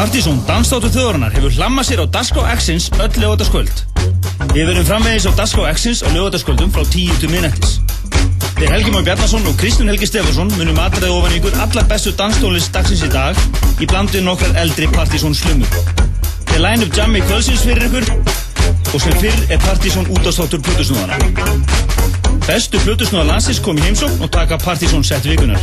Partizón Dansdáttu þjóðarinnar hefur hlammað sér á Daskó X-ins öll lögataskvöld. Við verum framvegis á Daskó X-ins á lögataskvöldum frá 10 til minnættis. Þeir Helgi Már Bjarnason og Kristján Helgi Stefansson munum aðræða ofan ykkur alla bestu danstónlist dagsins í dag í blandu nokkrar eldri Partizón slumur. Þeir line up jammi kvölsins fyrir ykkur og sem fyrr er Partizón útastáttur Plutusnúðana. Bestu Plutusnúða landsins kom í heimsókn og taka Partizón sett vikunar.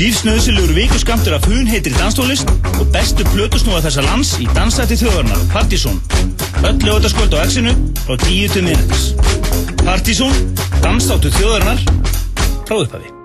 Lífsnöðsilegur vikuskamtur af hún heitri danstólist og bestu plötusnúa þessa lands í dansætti þjóðarnar, Partizón. Öll lögutaskvöld á X-inu frá 10 til minnetis. Partizón, dansáttu þjóðarnar, frá upphafi.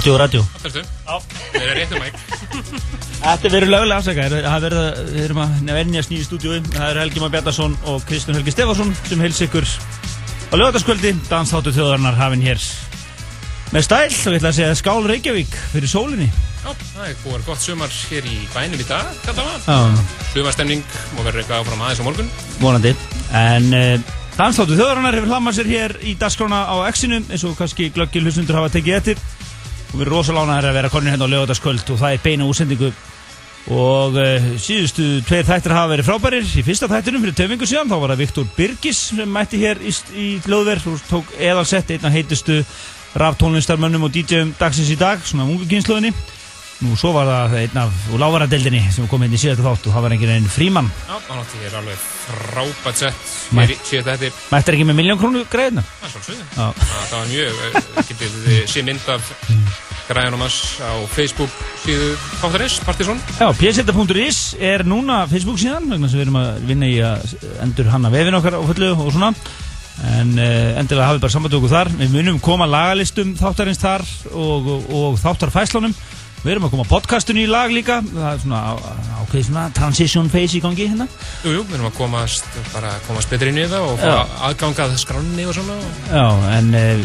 Radio, radio. Það er rétt um mæk. Þetta verður lögulega afsækja. Það verður að, við erum að nefnjast nýju stúdiói. Það er Helgi Már Bjartarsson og Kristján Helgi Stefansson sem heils ykkur á lögataskvöldi. Dansþáttu þjóðarinnar hafinn hér með stæl og ég ætla að segja skál Reykjavík fyrir sólinni. Já, það er búin gott sumar hér í bænum í dag. Sumarstemning og verður eitthvað áfram aðeins á morgun. Vonandi. En uh, Dansþáttu þjóðarinnar hefur hlammað sér hér í dagskrána á X-inu eins og kannski glöggil hlustundur hafa tekið eftir. Við erum rosalánaðir að vera konur hérna á lögataskvöld og það er beina úsendingu og uh, síðustu tveir þættir hafa verið frábærir. Í fyrsta þættinum fyrir töfingu síðan þá var það Viktor Birgis sem mætti hér í, í löðverð og tók eðalsett einna heitustu ráftónlistarmönnum og DJ-um dagsins í dag svona ungu kynnslóðinni Nú svo var það einn af lágvaradeldinni sem kom inn í síðasta þátt og það var einhvern veginn frímann. Já, hann átti hér alveg frábært sett síðasta þetta. Mættir ekki með miljón krónu? Það er svolítið. Það var mjög, getið þið sé mynd af græðanum hans á Facebook síðu Páþarins, Partíson. Já, pseta.is er núna Facebook síðan, vegna sem við erum að vinna í að endur hanna vefin okkar á fullu og svona. En uh, endilega hafið bara samband okkur þar. Við munum koma lagalistum þáttarins þar og, og, og þáttarfæslunum. Við erum að koma podcastinu í lag líka, það er svona ákveðið svona transition phase í gangi hérna. Jú, jú, við erum að komast, bara komast betur inn í það og fá aðgangað skranni og svona. Já, en uh,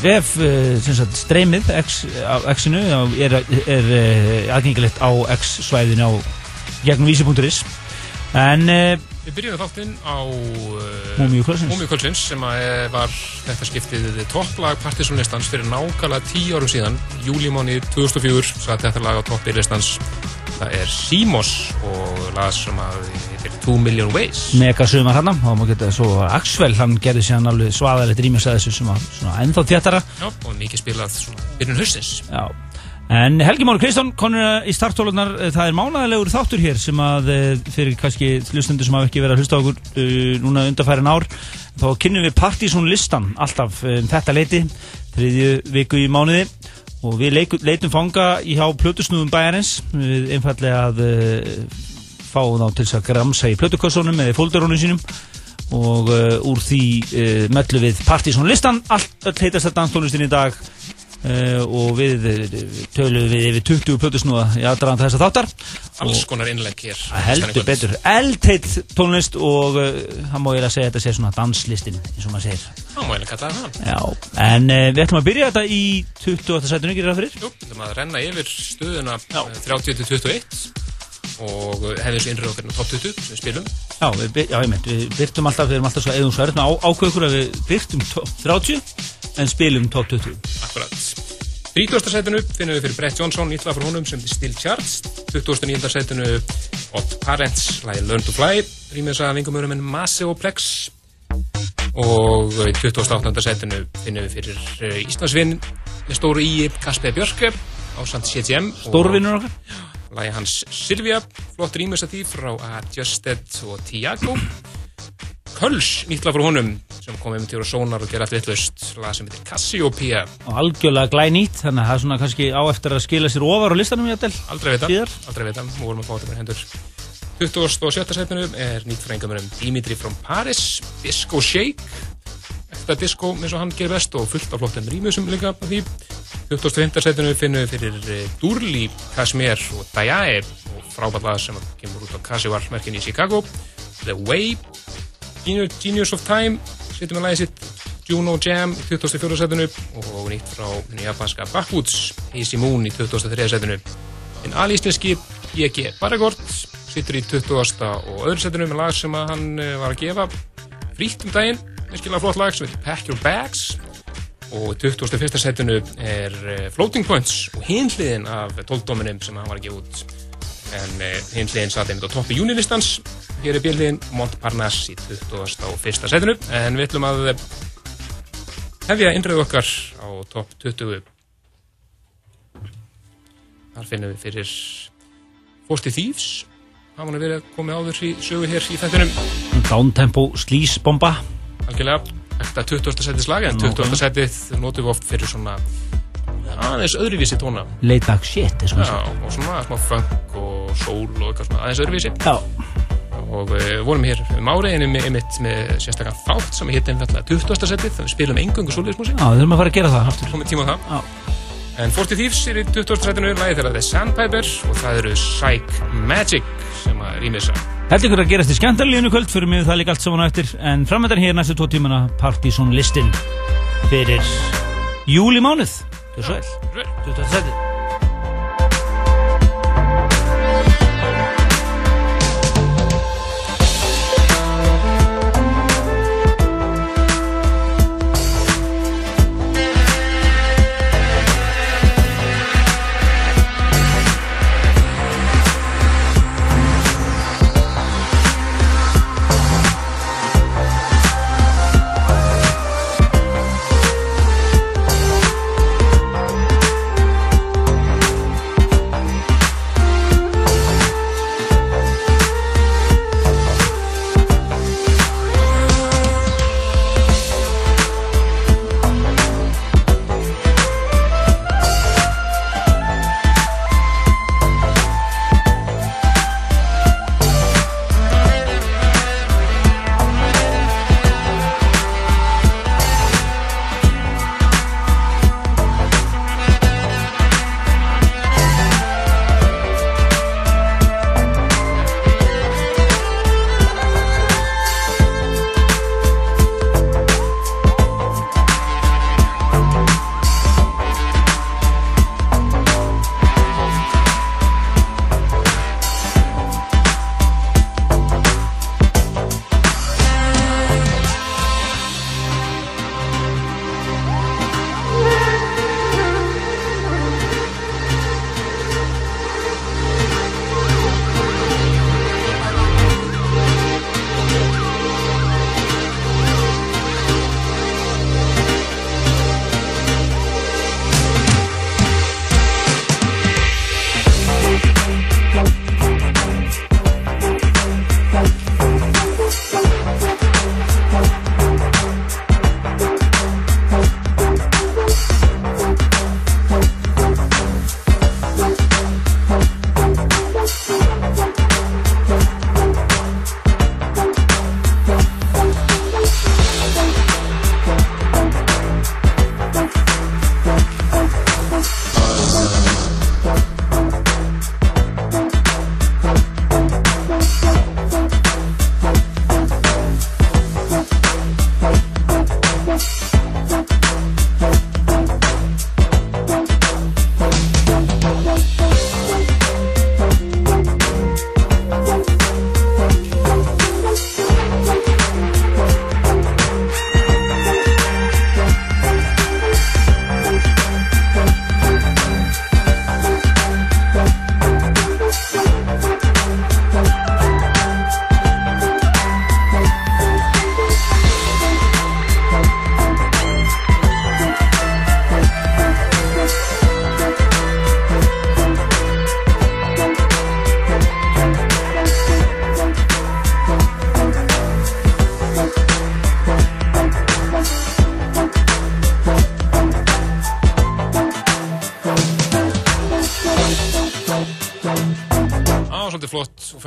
vef, uh, sem sagt, streymið X-inu er, er uh, aðgengilegt á X-svæðinu á gegnum vísi.is. En Við byrjum þáttinn á Múmiu Kvölsins. Múmiu Kvölsins sem var þetta skiptið topplag Partiðsónlistans fyrir nákvæmlega tíu árum síðan, júlímáni 2004, satt þetta lag á toppirlistans. Það er Simos og lag sem heitir Two Million Ways. Mega sumar hann, þá má geta svo Axvel, hann gerði hann alveg svaðalegt rýmis að þessu sem var ennþá þéttara. Já, og mikið spilað svona byrjun höstins. Já. En Helgi Máru Kristján, konur í starttólunar, það er mánagalegur þáttur hér sem að fyrir kannski hlustundur sem hafa ekki verið að hlusta okkur uh, núna undarfærin ár, þá kynnum við Partíson listan alltaf um þetta leiti, þriðju viku í mánuði. Og við leitum fanga í hjá plötusnúðum bæjarins, við einfallega að uh, fá þá til þess að gramsa í plötukossunum eða í fóldurónum sínum. Og uh, úr því möllu við Partíson listan, allt heitast þetta danstónlistin í dag Uh, og við töluðum við yfir 20 plötusnúða í aðdraðan þess að þáttar. Alls konar innlegg hér. Heldur betur, eldteitt tónlist og uh, hann má ég að segja þetta sé svona danslistin eins og maður segir. Hann má ég að kalla það Já, en uh, við ætlum að byrja þetta í 28. sætunum, gerir það fyrir? Jú, við ætlum að renna yfir stöðuna 30-21 og hefðum svo innröðu okkur top 20 sem við spilum. Já, við, já, ég mynd, við byrtum alltaf, við erum alltaf svo svo erðum á, ákveður að við byrtum top 30 en spilum top 20 Akkurat 30. setinu finnum við fyrir Brett Johnson nýttlega frá honum sem er Still Charged 29. setinu Odd Parents lagi Learn to Fly rýmiðs að vingumörum en Massive Plex og í 28. setinu finnum við fyrir Íslandsvinn með stóru í Kasper Björk á Sant CTM Stórvinnur okkar lagi hans Silvia flott rýmiðs að því frá Adjusted og Tiago Köls nýttlega frá honum sem kom um til að sónar og gera allt vittlust lag sem heitir Cassiopeia. Og algjörlega glænýtt þannig að það er svona kannski á eftir að skila sér ofar á listanum að del aldrei vita, aldrei vita, nú vorum að fá þetta með hendur. 27. setinu er nýtt frængamur um Dimitri from Paris Disco Shake. Eftir disco eins og hann gerir best og fullt af flottum rýmusum líka af því. 25. setinu finnum við fyrir Durli, Kashmir og Dayae og frábært lag sem kemur út á Kashiwar merkin í Chicago. The Way Genius of Time setjum við lægið sitt Juno Jam í 2004. setinu og nýtt frá japanska Backwoods Easy Moon í 2003. setinu en alísneski G.G. Baragort sittur í 20. og öðru setinu með lag sem hann var að gefa frítt um daginn, virkilega flott lag sem heitir Pack Your Bags og 21. setinu er Floating Points og hinliðin af 12 dominum sem hann var að gefa út en hinliðin satt einmitt á toppi júnilistans Hér er bíliðin Montparnasse í 21. setinu en við ætlum að hefja innröðu okkar á topp 20. Þar finnum við fyrir Fósti Thieves. Það verið að koma áður í sögu hér í þættunum. Downtempo slísbomba. Algjörlega, þetta 20. setið slag en 20. setið notum við oft fyrir svona aðeins öðruvísi tóna. Shit, eins og það. Já, og svona smá funk og soul og eitthvað svona aðeins öðruvísi. Já og við eh, vorum hér um áriðinu með, með, með sérstaklega þátt sem hitt einfallega 20. setið þannig spilum engungu soliðismúsík Já, við þurfum að fara að gera það aftur Komið tíma á það Já. En Forty Thieves er í 20. setinu lagið þeirra The Sandpiper og það eru Psych Magic sem að rýmið þess að Held ykkur að gerast í skemmtarlíðinu kvöld fyrir mig það líka allt saman á eftir en framöndan hér næstu tvo tímana Partizón listin fyrir júlimánuð Þú svo vel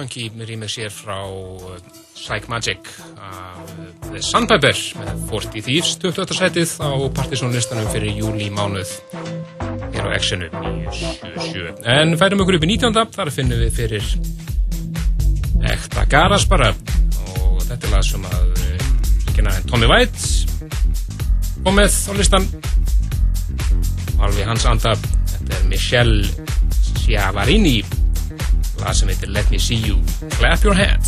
funky rýmið sér frá uh, Psych Magic af uh, The Sandpiper með 40 Thieves 28. setið á partysónlistanum fyrir júli mánuð hér á Actionu í 77 en færum okkur upp í 19. þar finnum við fyrir ekta garas bara og þetta er lag sem að uh, Tommy White kom með á listan alveg hans anda þetta er Michelle Schiavarini lag sem heitir Let Me See You. Clap Your Hands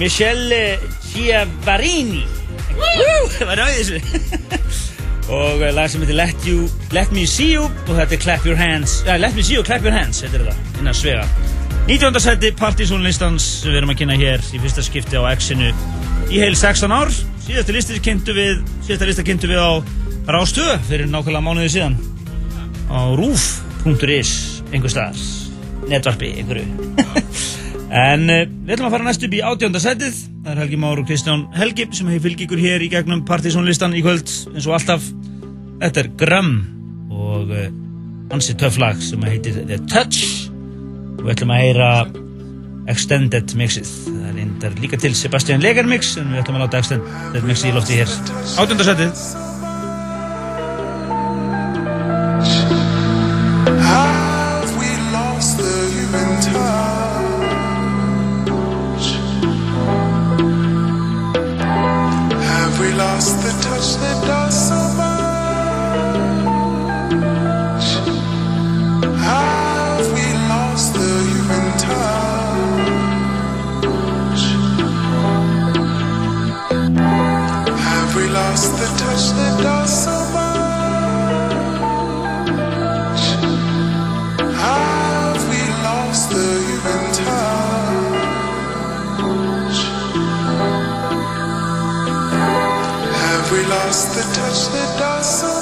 Michelle Chiavarini Það var náðið þessu? Og uh, lag sem heitir Let, you, Let Me See You Og þetta er Clap Your Hands uh, Let Me See You, Clap Your Hands Þetta er þetta, innan svega. 19. seti Partizónlistans Við erum að kynna hér í fyrsta skipti á X-inu Í heil 16 ár. Síðasta listir kynntu við Síðasta listar kynntu við á Rástöðu Fyrir nákvæmlega mánuði síðan. Á roof.is Einhver staðar. Netvarpi, einhverju. En uh, við ætlum að fara næst upp í átjónda setið. Það er Helgi Már og Kristján Helgi sem hefur fylgjið ykkur hér í gegnum partysónlistan í kvöld eins og alltaf. Þetta er Gram og hansi töfflag sem heitir The Touch og við ætlum að heyra Extended mixið. Það er líka til Sebastian Legar mix en við ætlum að láta Extended mixið í lofti hér. Átjónda lost the touch that does so much? Have we lost the human touch Have we lost the touch that does so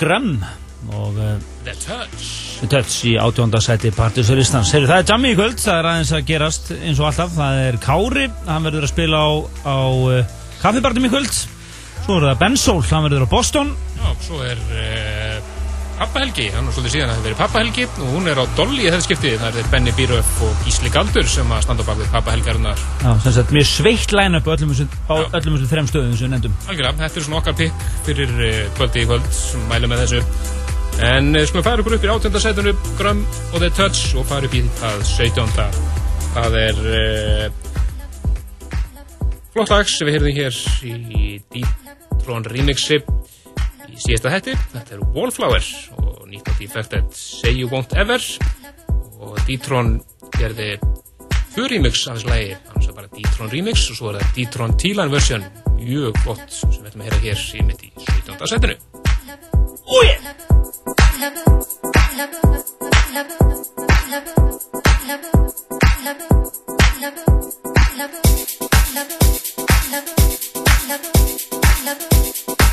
Gram og uh, The Touch. Touch í átjóndasæti partysólistans. Heyrðu, það er jammi í kvöld, það er aðeins að gerast eins og alltaf. Það er Kári, hann verður að spila á, á uh, kaffibartum í kvöld. Svo er það Ben Soul, hann verður á Boston. Já, svo er Pappa Helgi, hann er svolítið síðan að það verið Pappa Helgi og hún er á Dolly í þetta skiptið. Það er Benny Bíröf og Gísli Galdur sem að standa bak við Pappa Helgarinnar. Já, sem sagt, mjög sveitt line-up á öllum þessum þrem stöðum sem við nefndum. Algjörlega, þetta er svona okkar pikk fyrir uh, kvöldi í kvöld sem mælum með þessu. En uh, skulum fara okkur upp í 18. sætunum, Grömm og The Touch og fara upp í það 17. Það er uh, flott lag sem við heyrðum hér í D-Tron remixi í síðasta hætti. Þetta er Wallflower og nýtt á Defected Say You Won't Ever og D-Tron gerði fyrir remix af þessu lagi, annars er bara D-Tron remix og svo er það D-Tron T-Line version mjög flott sem við ætlum að heyra hér í mitt í 17. setinu. Oh yeah!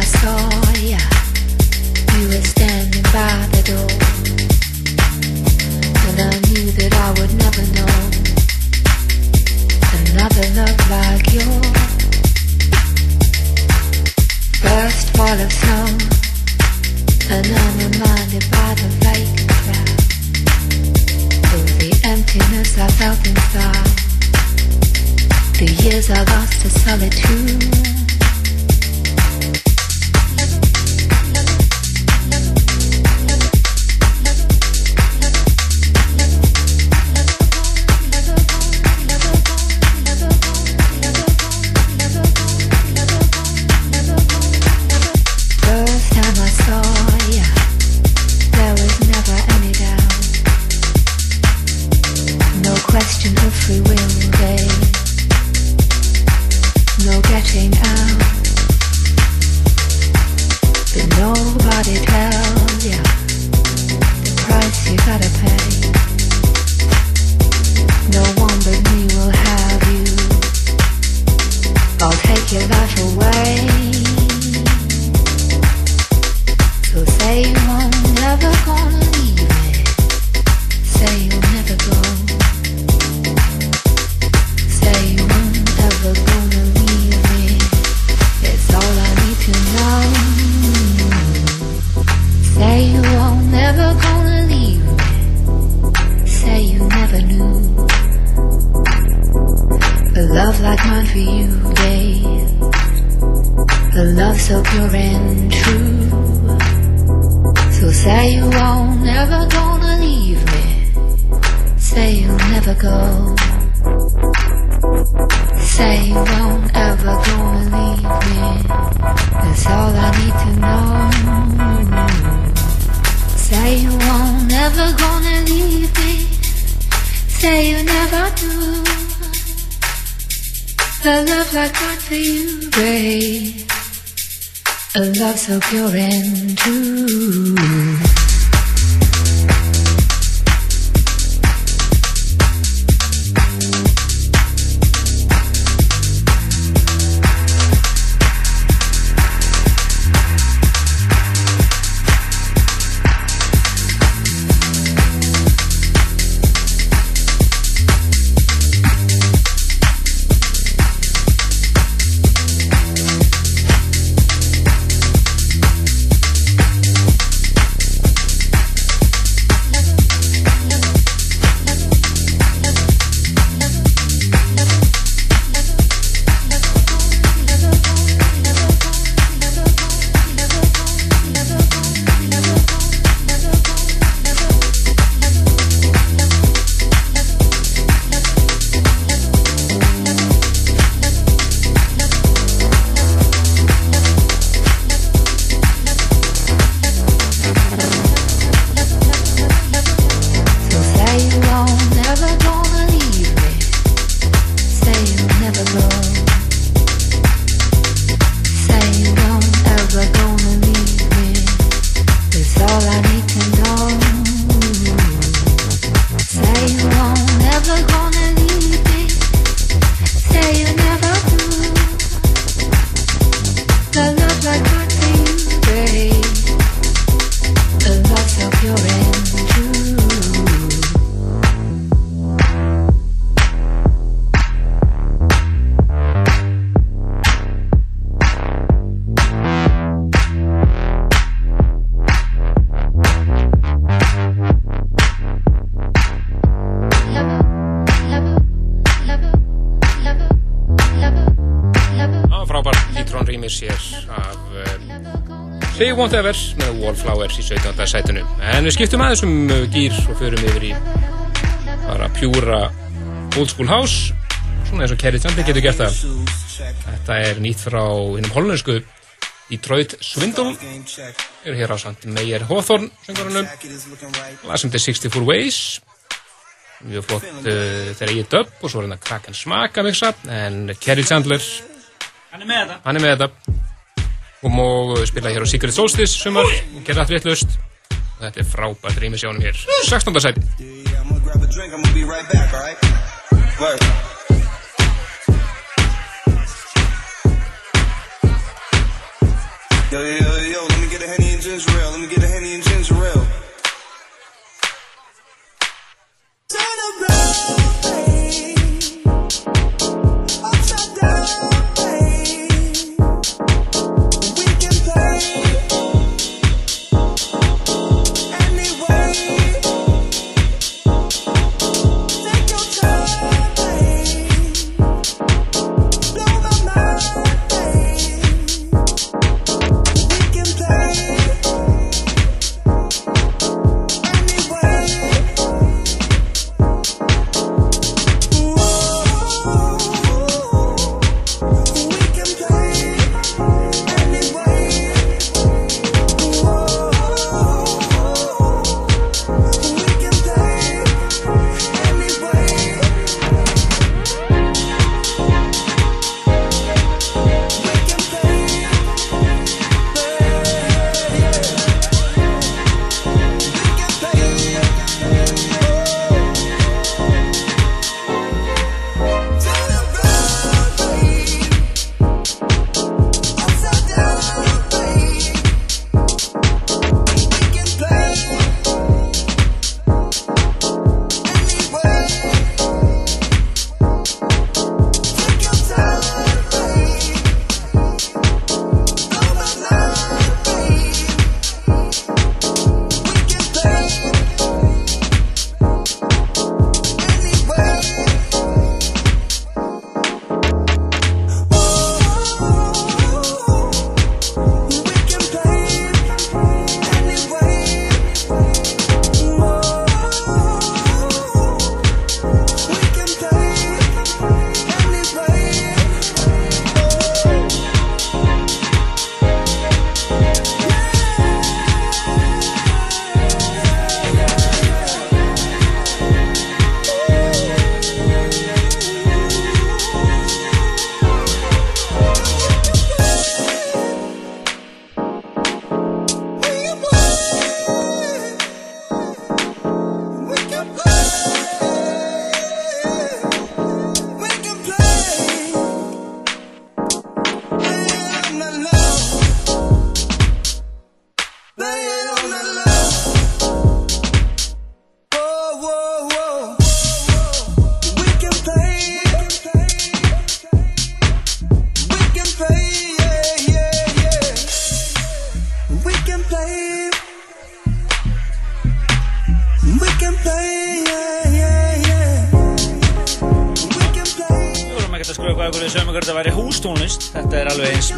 I saw ya, you were standing by the door. And I knew that I would never know another love like yours. First fall of snow, and I'm reminded by the vacant crowd of the emptiness I felt inside. The years I lost to solitude. They Want Ever með Wallflowers í 17. sætunu en við skiptum aðeins um uh, gýr og förum yfir í bara pjúra old school house svona eins og Kerry Chandler getur gert það. Þetta er nýtt frá hinnum hollensku Detroit Swindle. Er hér á samt Meyer Hawthorne söngurunum lasum til 64 Ways. Mjög flott uh, þegar ég er döpp og svo er hérna Kraken Smaka mixa en Kerry Chandler Hann er með þetta. Og spila hér á Secret Solstice sumar, gerða allt réttlust og þetta er frábært rými sjónum hér. 16. sæti. Yo, yo,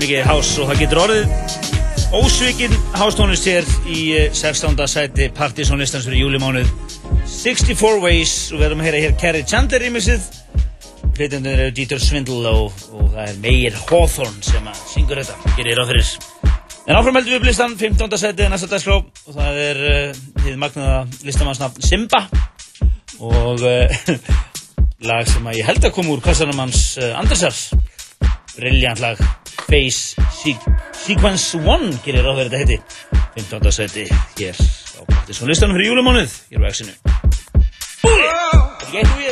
mikið hás og það getur orðið ósvikinn hástónist hér í 16. Eh, sæti partysónlistans fyrir júlimánuð 64 Ways og við erum að heyra hér Kerry Chandler í missið hlutundur eru Dieter Swindle og, og það er Meir Hawthorne sem að syngur þetta. Gerir á fyrir en áfram heldur við blistan 15. sæti næsta dagskrá. Og það er því uh, magnaða listamannsnafn Simba. Og uh, lag sem að ég held að koma úr kassanum hans uh, Andersars brilljant lag Face Sequence 1 gerir á þeirra þetta heiti 15. seti hér á Partiðsson listanum fyrir júlumánuð hér á exinu Búi! Þetta er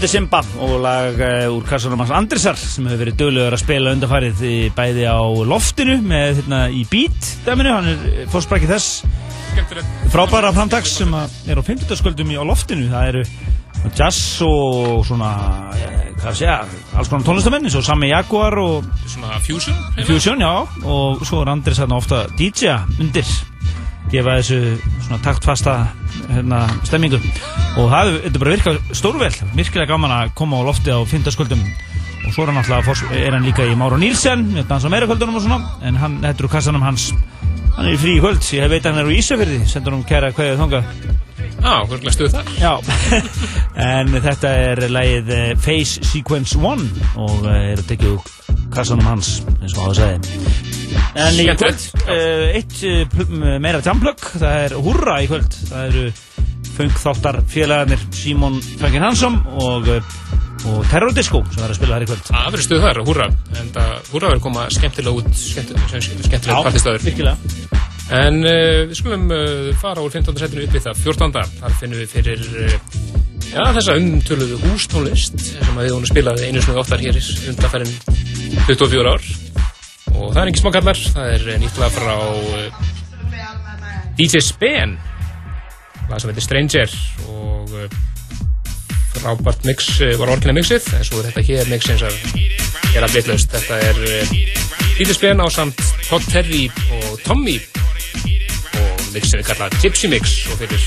þetta er Simba og lag uh, úr kassanum hans Andrisar sem hefur verið döglegur að spila undarfærið í, bæði á loftinu með hérna í beat dæminu, hann er fórsprækið þess Skemmtilegt. frábæra framtags sem er á 50. sköldum í á loftinu, það eru jazz og svona eh, hvað sé ég, alls konar tónlistamenni svo Sami Jaguar og Svona fusion. heima. Fusion, já, og svo er Andris hérna ofta DJ undir gefa þessu svona taktfasta hérna, stemmingu og það er bara virkað stórvel. Virkilega gaman að koma á lofti á fyndaskvöldum og svo er hann alltaf er hann líka í Máru Nílsen með dansa meira kvöldunum og svona. En hann, þetta eru kassanum hans. Hann er frí í kvöld, ég veit að hann er úr Ísafyrði sendur hann kæra hverju þonga Já, hvernig stuð? Já, en þetta er lagið eh, Face Sequence 1 og eh, er að tekja úr kassanum hans eins og á að segja En í kvöld, uh, eitt meira jamplug, það er húrra í kvöld. Það eru fengþáttar félagarnir Símon Frankin Hansson og, og Terror Disco sem er að spila þær í kvöld. Það verður stuð þar, húrra. En það, húrra verður koma skemmtilega út, skemmtilega, partistöður. virkilega. En uh, við skulum uh, fara úr 15. setinu upp í það 14. Þar finnum við fyrir uh, já, þessa umtöluðu hústónlist sem við hún spilaði einu við oftar hér í undarfærin 24 ár. Og það er ekki smákallar, það er nýtt lag frá DJ Spen, lag sem heitir Stranger og uh, frábært mix uh, var orginal mixið, en svo er þetta hér mix eins að gera bitlaust. Þetta er uh, DJ Spen á samt Todd Terry og Tommy og mix sem við kalla Gypsy Mix og fyrir,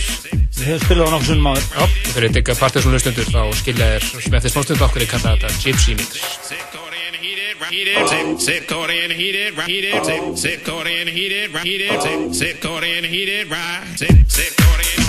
Við höfum spilað á nokkuð sunnum áður. já, og fyrir að digga partysónu hlustundur þá skilja þér sem eftir smástund okkur ég kalla þetta Gypsy Mix Sit caught in heated, heated, sit, sit caught in heated, heated, sit, sit caught in heated, right, sit, sit caught in heated, heated,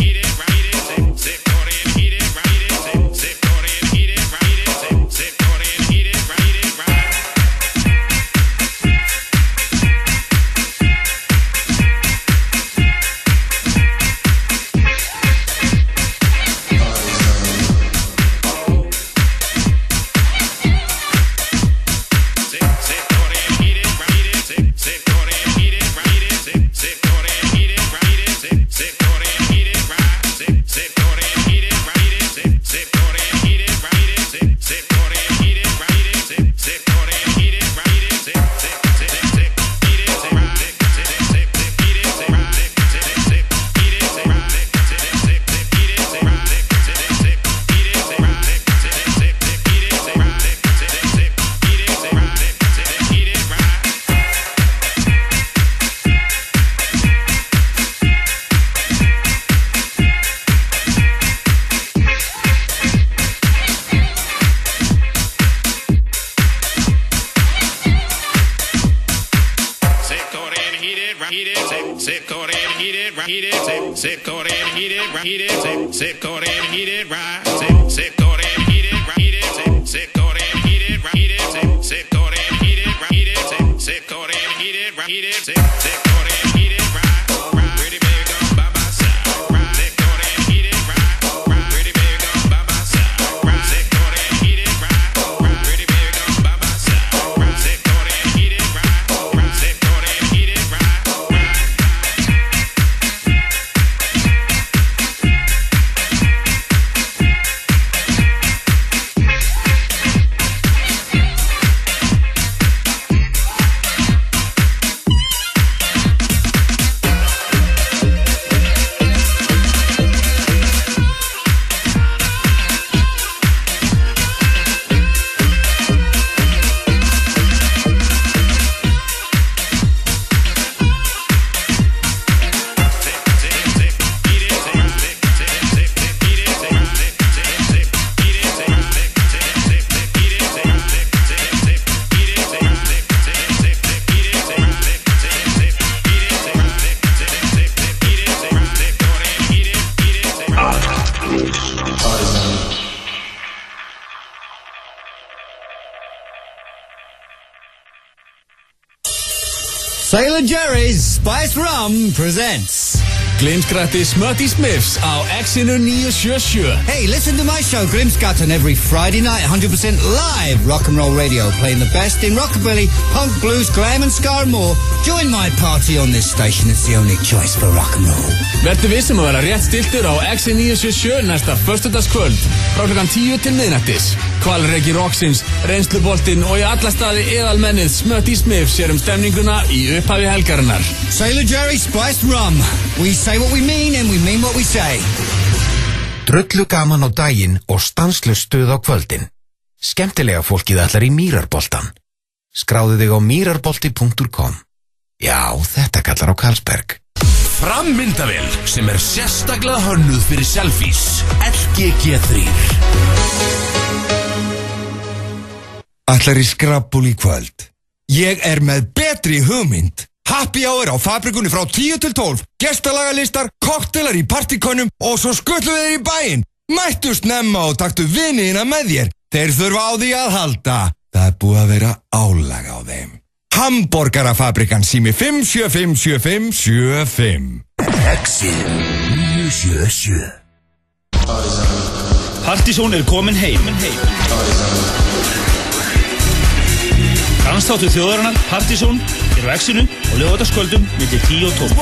presents. Glimskratti Smutty Smiths á X-inu 977 Hey, listen to my show, Grimscutton, every Friday night, 100% live rock and roll radio, playing the best in rockabilly, punk, blues, glam, and and more. Join my party on this station. It's the only choice for rock and roll. Vertu vissum að vera rétt stiltur á X-inu 977 næsta föstudagskvöld frá klukkan 10 til miðnættis Kvalreki Roxins, reynsluboltinn og í alla staði eðalmennið Smutty Smiths sér um stemninguna í upphafi helgarinnar Sailor Jerry Spiced Rum. We say what we mean and we mean what we say. Drullu gaman á daginn og stanslust stuð á kvöldin. Skemmtilega fólkið allar í Mýrarboltan. Skráðu þig á mýrarbolti.com. Já, þetta kallar á Karlsberg. Frammyndavél sem er sérstaklega hönnuð fyrir selfies LGG3 Allar í skrabbul í kvöld. Ég er með betri hugmynd. Happy hour á fabrikunni frá 10 til 12. Gestalagalistar, koktelar í partíkonum og svo skullu þeir í bæinn. Mættu snemma og taktu viniðina með þér. Þeir þurfa á því að halda. Það er búið að vera álag á þeim. Hamborgarafabrikan sími 5757575 Exit 977 Partizón er komin heim. Dansþáttu þjóðarinnar, Partizón, er á Exinu og lögataskvöldum millir 10 og 12.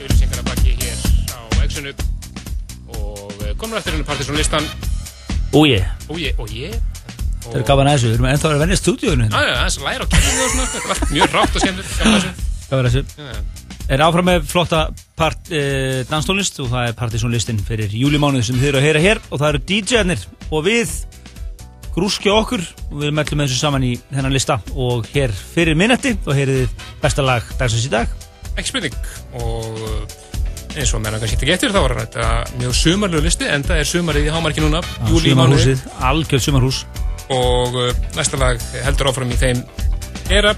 auðlýsingar að baki hér á Exinu og eh, komum eftir henni Partiðsson Ó ég, og ég, og ég það er gaman að þessu, við erum ennþá að vera að venja stúdíóinu Já, hérna. já, þess að læra á kemur og svona, þetta var mjög rátt og skemmtur gaman að þessu. Gaman að þessu. Já, já. Er áfram með flotta part, e, danstónlist og það er Partizón listin fyrir júlimánuð sem þið eru að heyra hér og það eru DJ-arnir og við grúskja okkur og við mellum þessu saman í þennan lista og hér fyrir minnetti og heyrið þið besta lag dagsins í dag Ekki spurning og eh, eins og menna kannski ekki eftir þá var þetta mjög sumarlegu listi en það er sumarið í hámarki núna júlí mánuði. Sumarhúsið, algjörð sumarhús. Og uh, næsta lag heldur áfram í þeim era.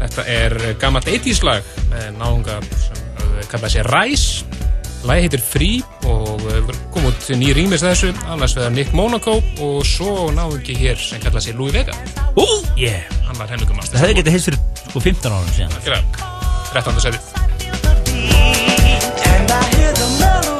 Þetta er gammalt 80s lag með náunga sem uh, kallaði sér Rise. Lagi heitir Free og uh, kom út ný rýmis þessu annars vegar Nick Monaco og svo náungi hér sem kallaði sér Louis Vega. Ó, yeah. Hann var hennugum Það hefði getið heist fyrir sko 15 árum síðan. Akkurat, 13. setið Dansáttu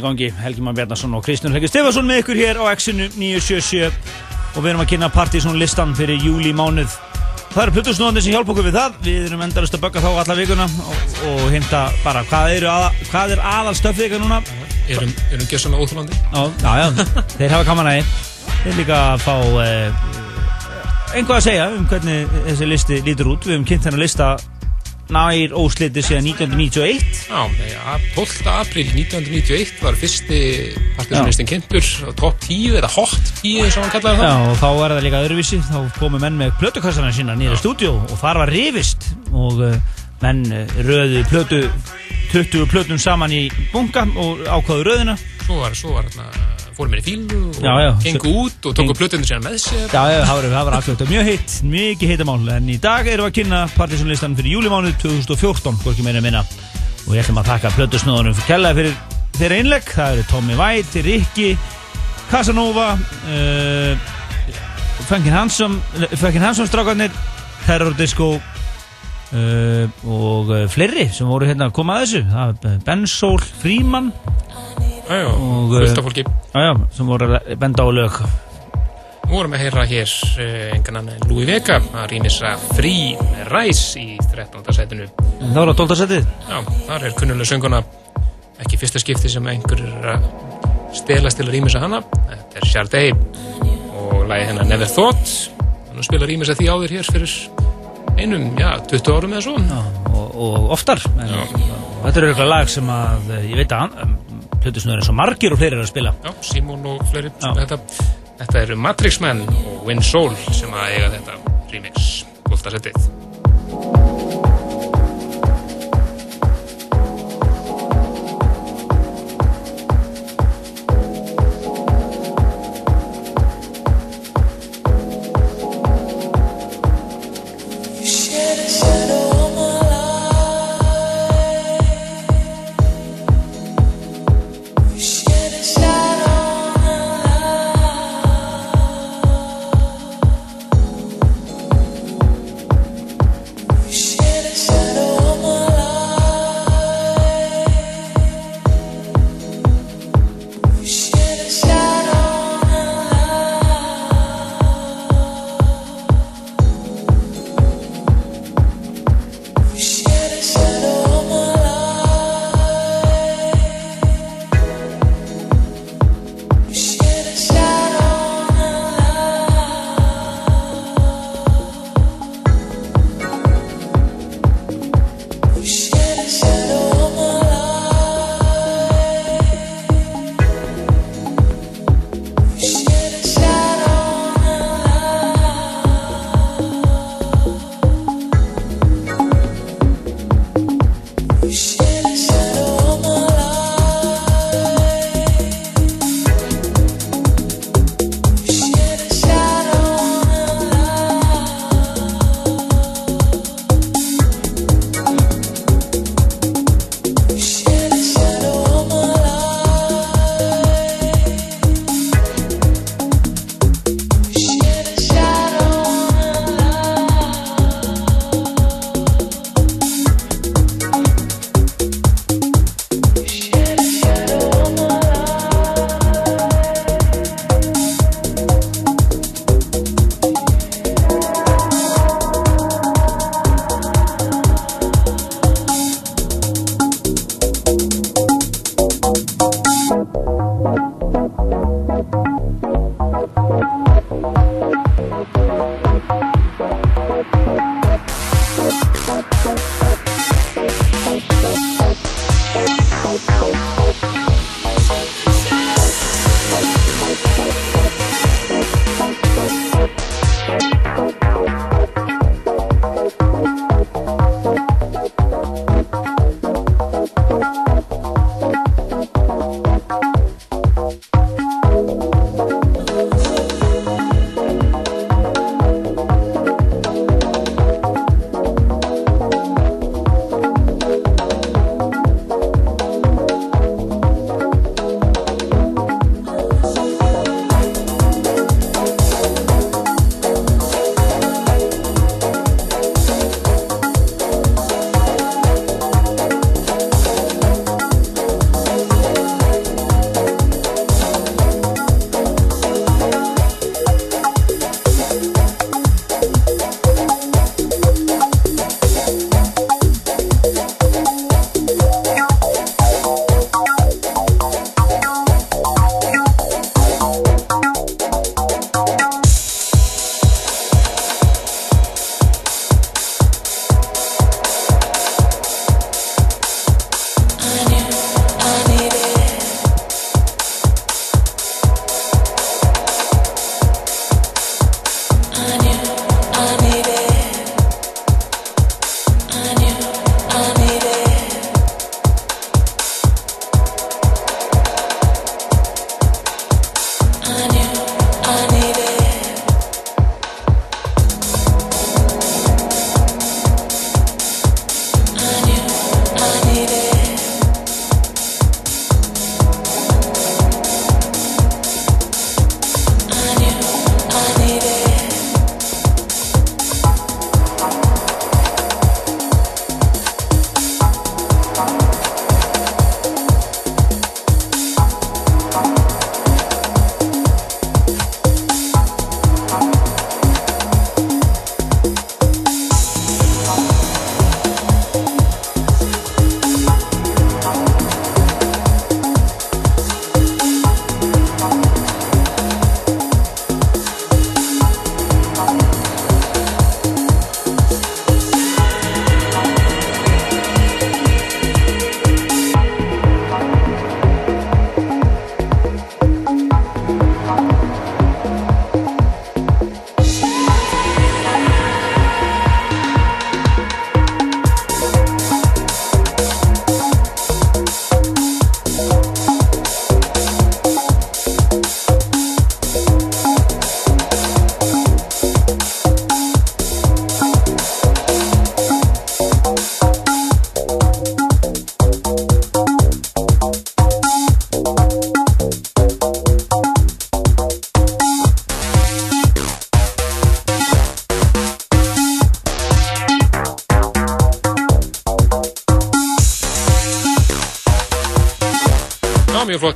fullugangi Helgi Már Bjarnason og Kristján Helgi Stefansson með ykkur hér á X-inu 977 og við erum að kynna partysón listan fyrir júli mánuð Það eru plötusnóðandi sem hjálpa okkur við það. Við erum endalust að bögga þá alla vikuna og, og hinta bara hvað, aða, hvað er aðal stöfið ykkur núna? Erum, erum gjössan óþúlandi Já, já, þeir hafa kaman aðeins Þeir líka að fá eh, einhvað að segja um hvernig þessi listi lítur út. Við hefum kynnt þennan lista nær ósliti síðan 1991 Já, að 12. april 1991 var fyrsti partysónlistin kynntur. Top 10 eða hot 10 eins og hann kallaði það. Já, og þá er það líka öðruvísi. Þá komu menn með plötukassarna sína nýra stúdíó og þar var rifist og uh, menn uh, röðu plötu 20 plötum saman í bunga og ákváðu röðina. Svo var, svo var hérna fórum mér í fílu og Já, já. gengu út og tóku plötunum sína með sér. Já, já, það var, akkurat mjög heitt, mikið heitamál en í dag erum við að kynna partysónlistan fyrir júlimánuð 2014, hvorki meira minna. Og ég ætlum að taka plötusnóðunum fyrir kellaði fyrir þeirra innlegg, það eru Tommy White, Ricky, Casanova uh, Funkin Hansson Funkin Hansson strákarnir Terror Disco uh, og uh, fleiri sem voru hérna að koma að þessu. Það er Ben Soul, Freeman Já, já, og fullt af fólki. já, já, sem voru benda á lög vorum að heyra hér uh, engan annan Louis Vega að rýnisa frí ræs í 13. setinu það voru á 12. setið Já, þar er kunnulega sönguna ekki fyrsta skipti sem einhver er að stelast til að rýmisa hana. Þetta er Sharday og lagi hennar Never Thought. Hann spila rýmisa því áður hér fyrir einum, já, 20 árum eða svo. Já, og, og oftar en, þetta er eitthvað lag sem að eh, ég veit að hann Plutusnöður eins og margir og fleiri er að spila. Já, Simon og fleiri þetta, þetta eru Matrix Men og Win Soul sem að eiga þetta remix 12. setið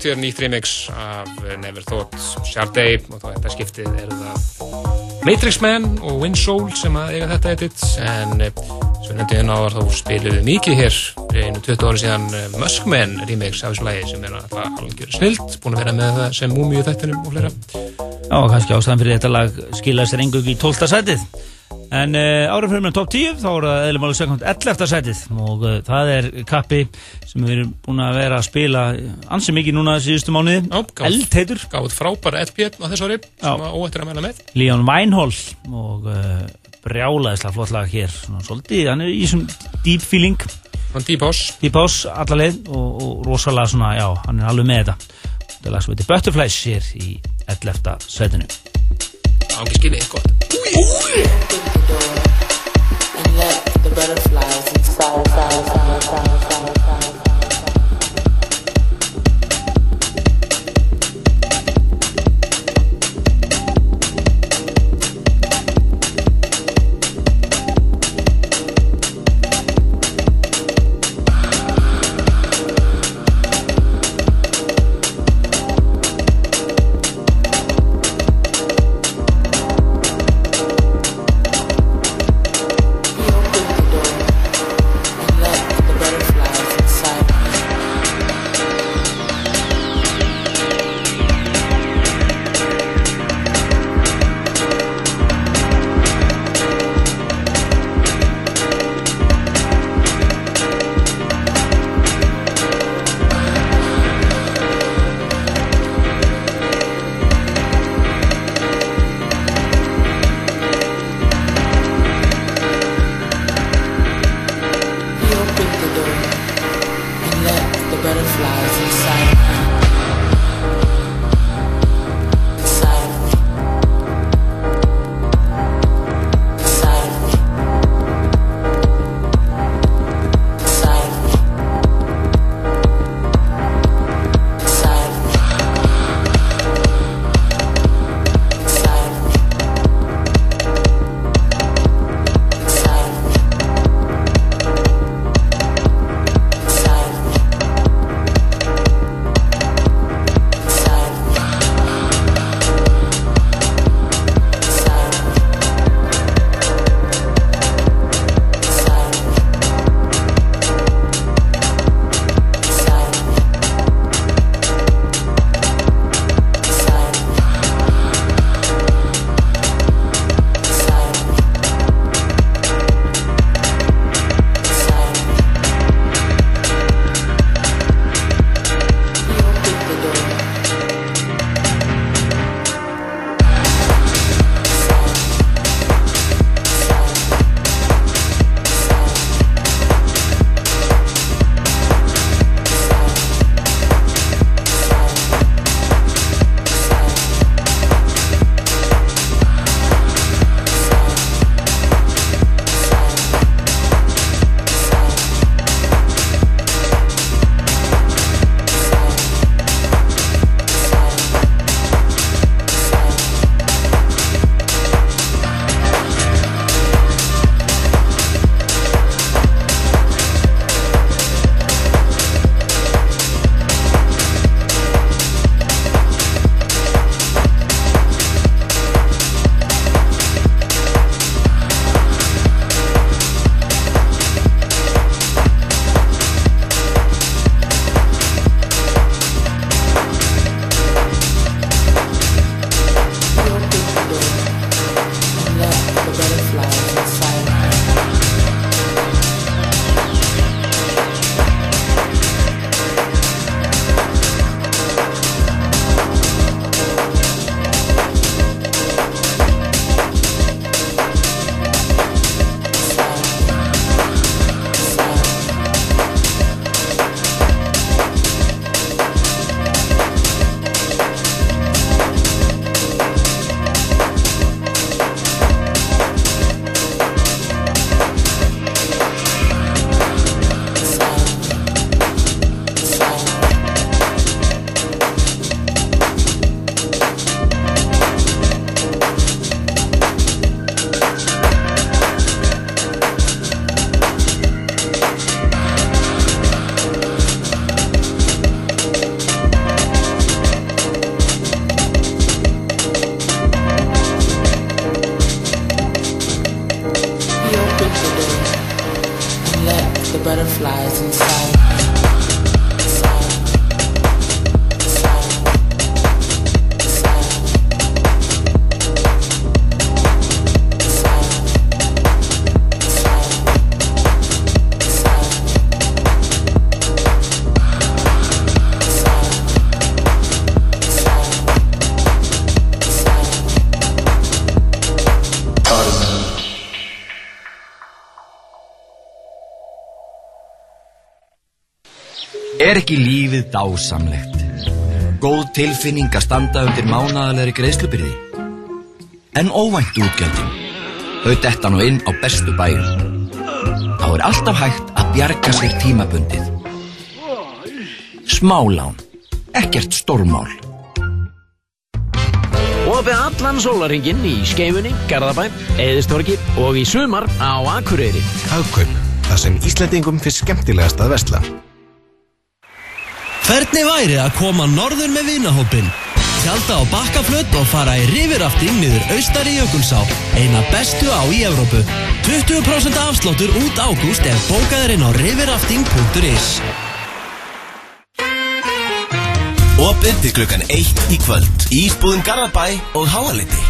hér nýtt remix af Never Thought Sharday og þá þetta skiptið er það Matrix Man og Wind Soul sem að eiga þetta edit en eh, sem nefndi hérna áður þá spiluðu mikið hér einu 20 ári síðan eh, Muskman remix af þessu lagi sem er alltaf algjör snilt búin að vera með það sem múmiu þættinum og fleira Já, kannski ástæðan fyrir þetta lag skila sér engung í 12. sætið. En uh, árið fyrir með top 10 þá er það eðlum alveg sekund 11. sætið og uh, það er kappi sem við erum búin að vera að spila ansi mikið núna síðustu mánuði. Eldheitur. Gáð frábæra LP á þessu ári sem að óættir að menna með Leon Weinhall og uh, brjálaðislega flott lag hér. Svona, svolítið, hann er í svona deep feeling. Deep house. Deep house, alla leið og, og rosalega svona, já, hann er alveg með þetta. Þetta er lag sem heitir Butterflies hér í 11. sætinu. Ángi skiljið gott. and let the butterflies inside, inside, inside, inside, inside, Er ekki lífið dásamlegt? Góð tilfinning að standa undir mánaðalegri greiðslubyrði? En óvænt útgjöldin? Þau detta nú inn á bestu bæjum. Þá er alltaf hægt að bjarga sér tímabundið. Smálán. Ekkert stórmál. Opið allan sólaringin í Skeifunni, Garðabæ, Eðistorgi og í sumar á Akureyri. Hagkaup, það sem Íslandingum finnst skemmtilegast að vesla. Hvernig væri að koma norður með vinahópin? Tjálta á bakkaflött og fara í rivirafting niður austari Jökulsá, eina bestu á í Evrópu. 20% afsláttur út ágúst ef bókaður inn á rivirafting.is. Opið til klukkan 1 í kvöld. Ísbúðin Garðabæ og Háaliti.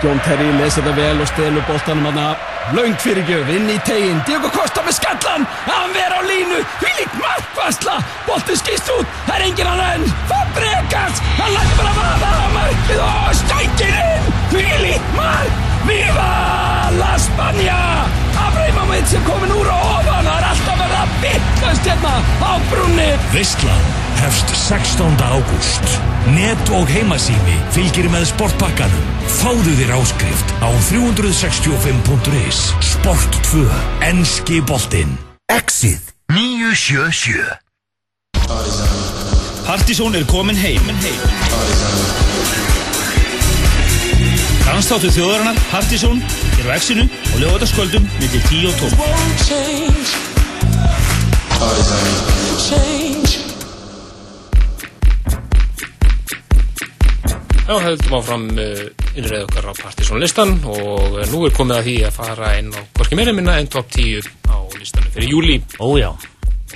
Jón Terri lesi þetta vel og stelur boltanum hana Laung fyrirgjöf inn í tegin Diego Costa með skallan. Hann ver á línu. Því líkt markvarsla. Boltin skýst út. Það er engin hann enn Fabregas. Hann lætti bara að vaða á markið Og stækir inn. Því líkt mark. Viva la Spania! Abramovic er komin úr og ofan. Það er alltaf verið að bittlast hérna á brunni Veistlan hefst 16. ágúst. Net og heimasími fylgir með sportpakkanum. Fáðu þér áskrift á 365.is. Sport 2. Enski boltinn. Exið 977. Partizón er komin heim. Dansþáttu þjóðarinnar Partizón er á exinu og lögataskvöldum millir 10 og 12. Won't Já, höldum áfram uh, innreið okkar á Partiðsson listan og uh, nú er komið að því að fara inn á hvorki meira minna en top 10 á listanum fyrir júli. Ójá.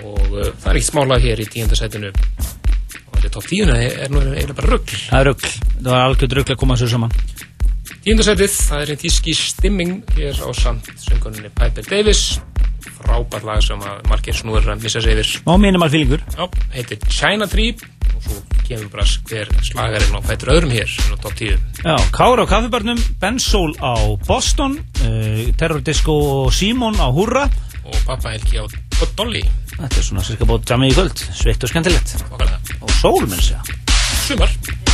Og uh, það er ekkert smálað hér í tíundasætinu og þetta top 10 er nú eiginlega bara rugg. Það er rugg. Það var algjörð rugg að koma svo saman. Tíundasætið, það er einn tíski stimming hér á samt sönguninni Piper Davis frábært lag sem að margir snúður að missa sig yfir. Og minimal fílingur. Já, heitir China Tree og svo kemur bara hver slagarinn á fættur öðrum hér á top 10. Já, Kára á kaffibarnum, Ben Soul á Boston, uh, Terror Disco og Simon á Hurra. Og Pappa Helgi á Dolly. Þetta er svona cirka bótt jamið í kvöld, sveitt og. Okkarlega. Og sól, minn segja. Sumar.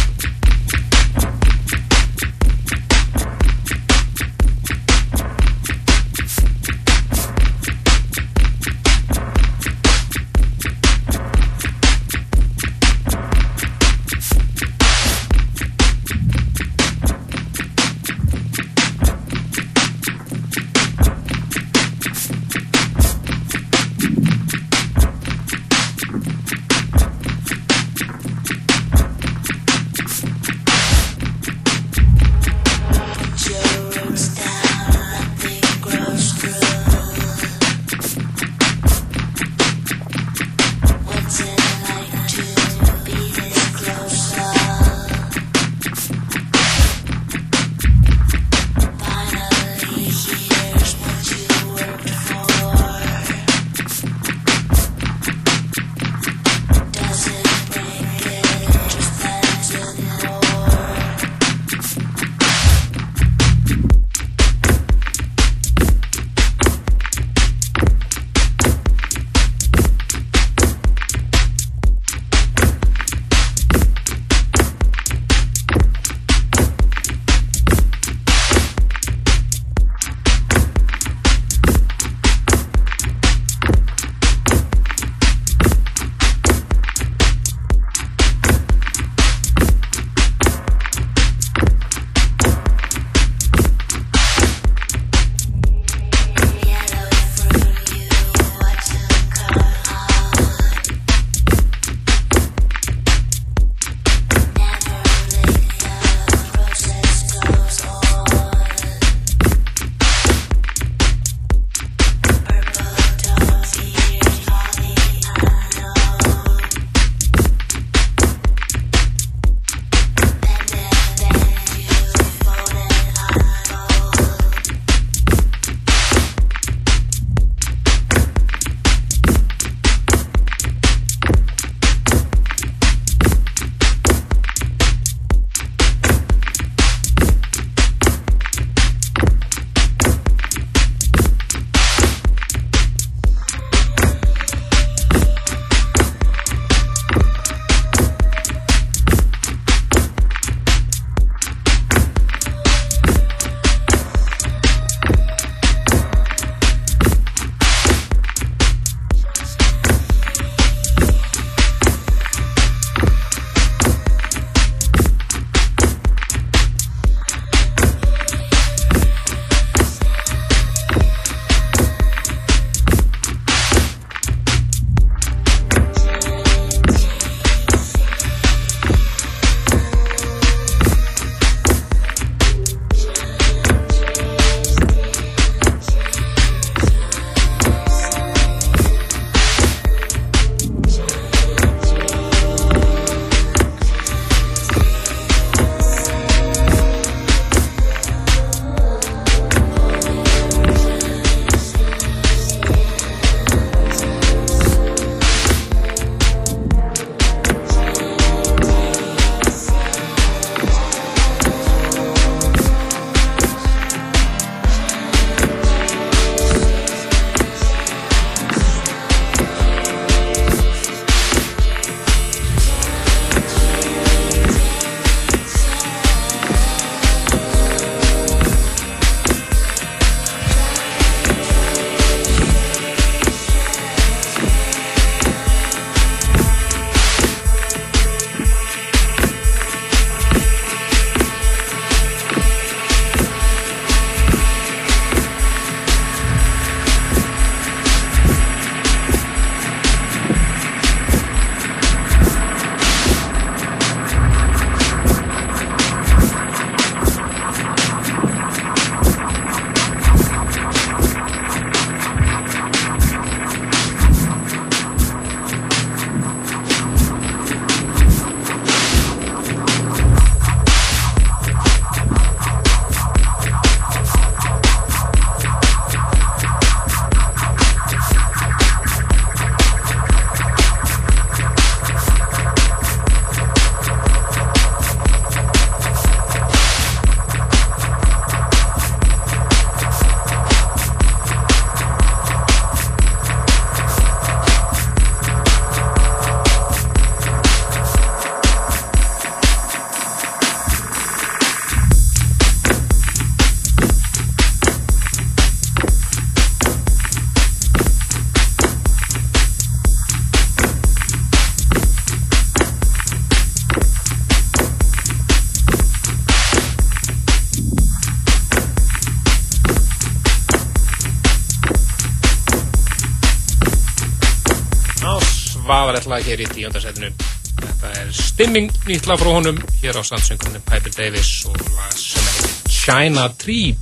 Lag hér í tíundarsætinu. Þetta er stimming nýtt lag frá honum hér á sandsöngunum Piper Davis og lag sem heitir China Tree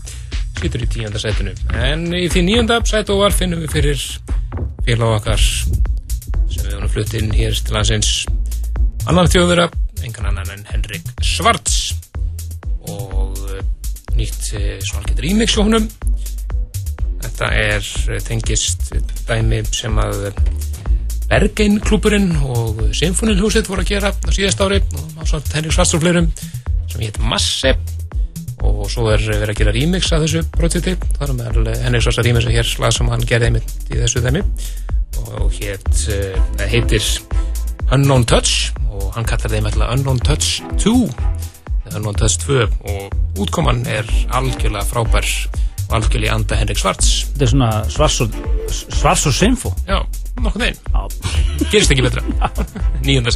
sýtur í tíundarsætinu. En í því níunda sætu var finnum við fyrir félag okkar sem við honum flutt inn hér til landsins annan þjóðura, engan annan en Henrik Svarts og eh, nýtt eh, svolítið remix hjá honum þetta er eh, tengist dæmi sem að Bergein klúburinn og Symfónilhúsið voru að gera á síðast ári og á svona Henrik Svarts og fleirum sem hétt Masse. Og svo er verið að gera remix af þessu projekti það er meðal Henrik Svarts að remix að hér slag sem hann gerði einmitt í þessu dæmi. Og hétt, uh, heitir Unknown Touch og hann kallar þeim alltaf Unknown Touch 2 eða Unknown Touch 2 og útkoman er algjörlega frábær algjörlega í anda Henrik Svarts Þetta er svona svars og, svars og sinfo Já, nokkuð þeim Gerist ekki betra. Nýjönda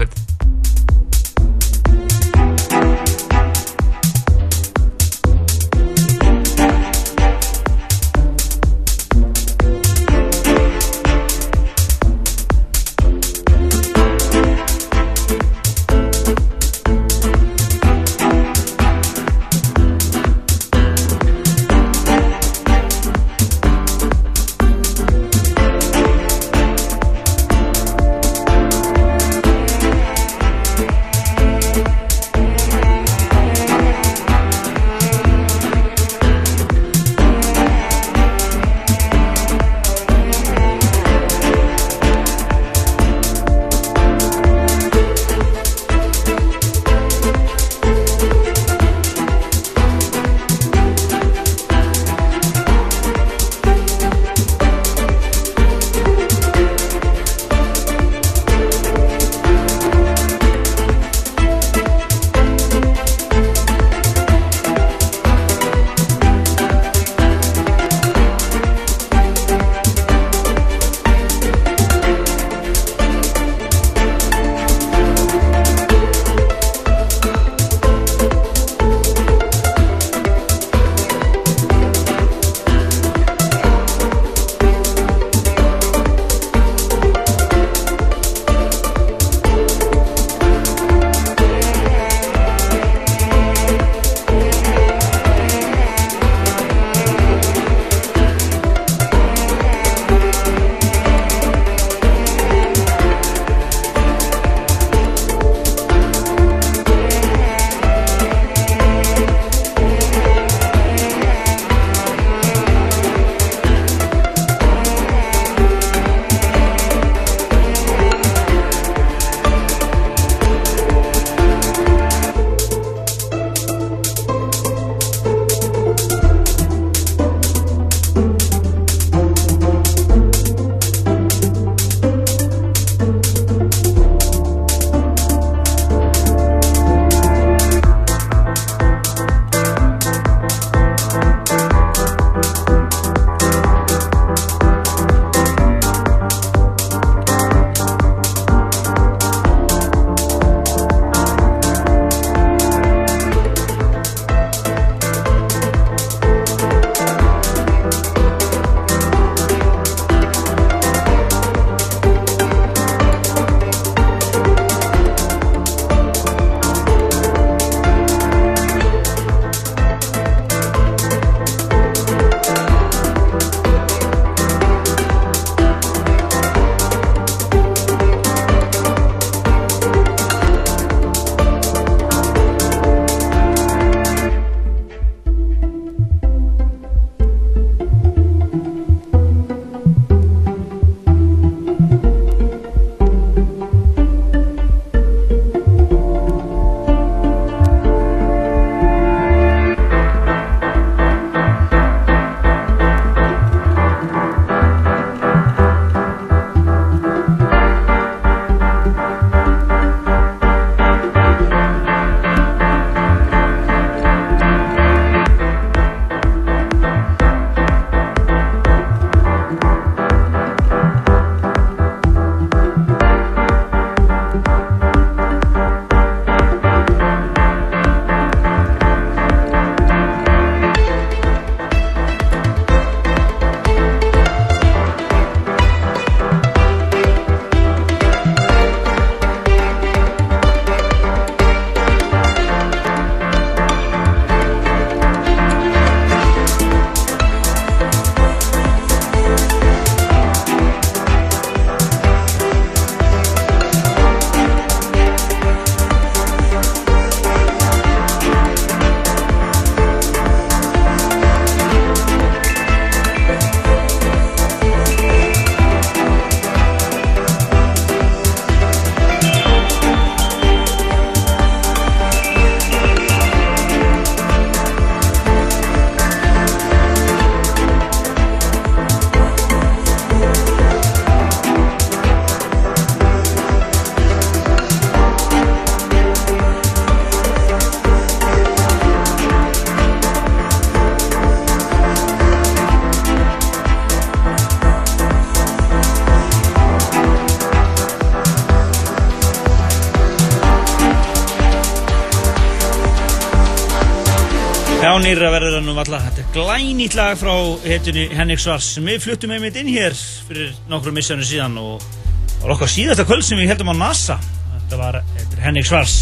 Já, nýra verður það nú valla. Þetta er glænýtt lag frá hetjunni Henrik Svars við fluttum einmitt inn hér fyrir nokkru missjónu síðan og það var okkar síðasta kvöld sem við heldum á NASA. Þetta var Henrik Svars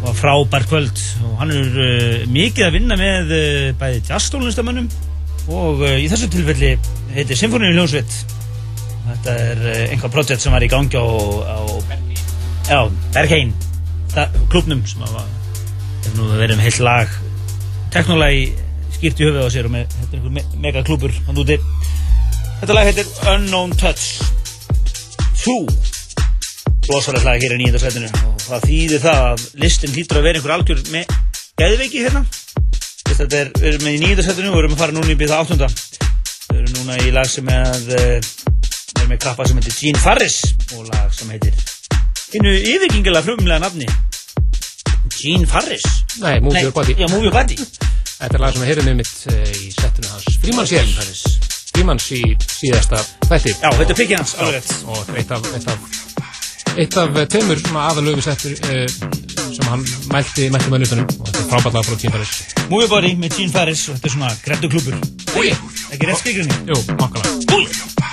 og var frábær kvöld og hann er uh, mikið að vinna með uh, bæði jazzstólunistamönnum og uh, í þessu tilfelli heitir Symfóníu Hljónsveit. Þetta er einhvað projekt sem var í gangi á, á Bergheim klubnum sem var hefur nú verið með heilt lag teknolagi skýrt í höfuð á sér og með, þetta er einhver me mega klúpur hann úti. Þetta lag heitir Unknown Touch 2 rosalega lag hér í nýjönda setinu og það þýðir það að listin hlýtur að vera einhver algjör með geðveiki hérna. Þetta er, við erum með í nýjönda setinu og við erum að fara núna í byrða áttunda. Við erum núna í lag sem er við erum með krabba sem heitir Gene Farris og lag sem heitir innu yfirgengilega frumlega nafni Gene Farris. Nei, Move Your Body. Já, Move Your Body Þetta er lag sem við heyrðum einmitt uh, í settinu hans Frímanns hér Frímanns í síðasta þætti. Já, þetta er pikkið hans, alveg Og eitt af, eitt af, eitt af tveimur aðalögu settur uh, sem hann mælti, mælti með nutunum og þetta er frábært lag frá Gene Farris Move Your Body með Gene Farris og þetta er svona grettu klúpur Úi Ekki rétt skilgrinni? Jú, makkalega Úi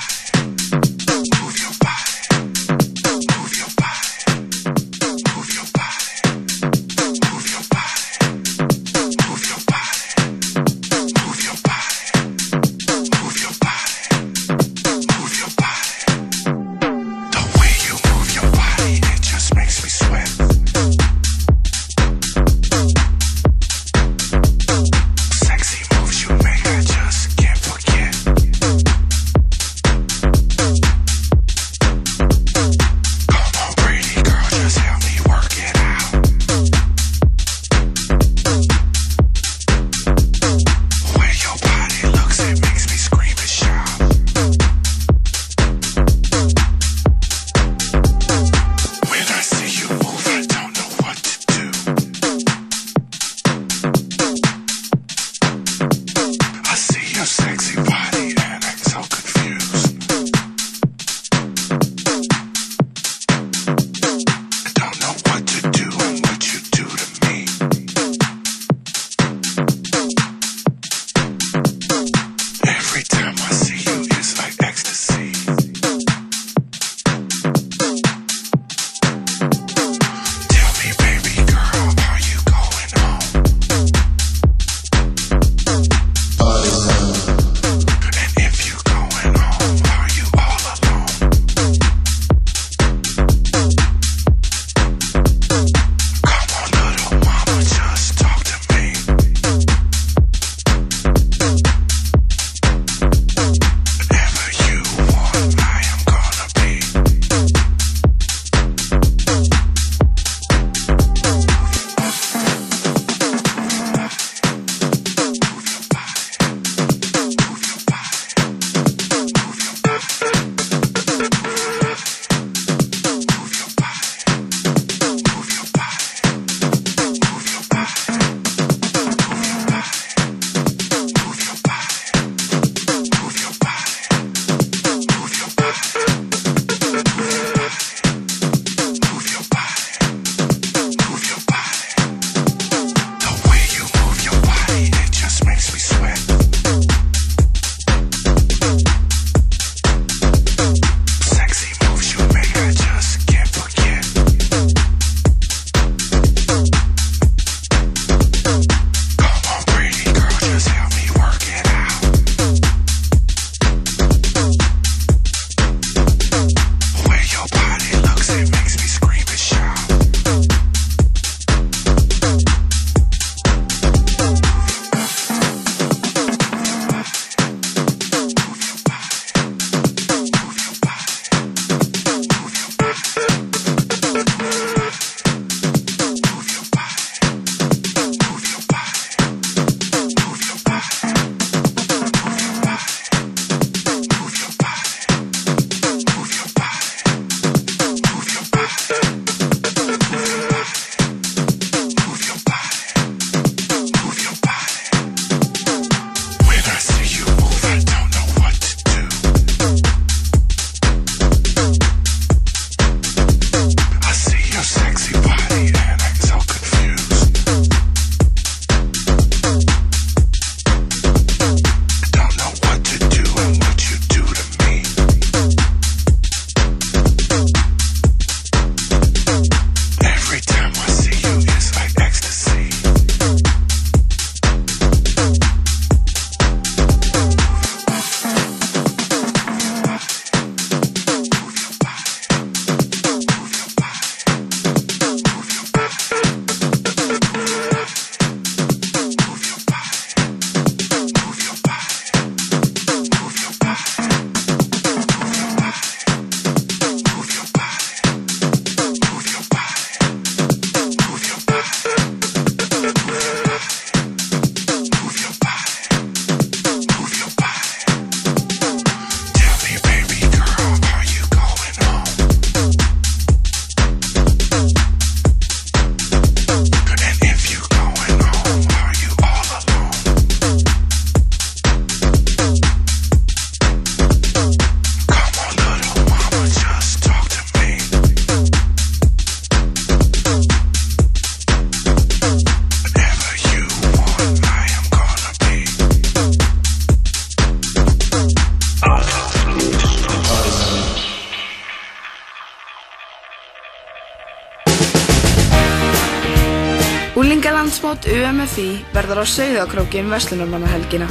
verður á Sauðakróki um Vestlunarmannahelgina.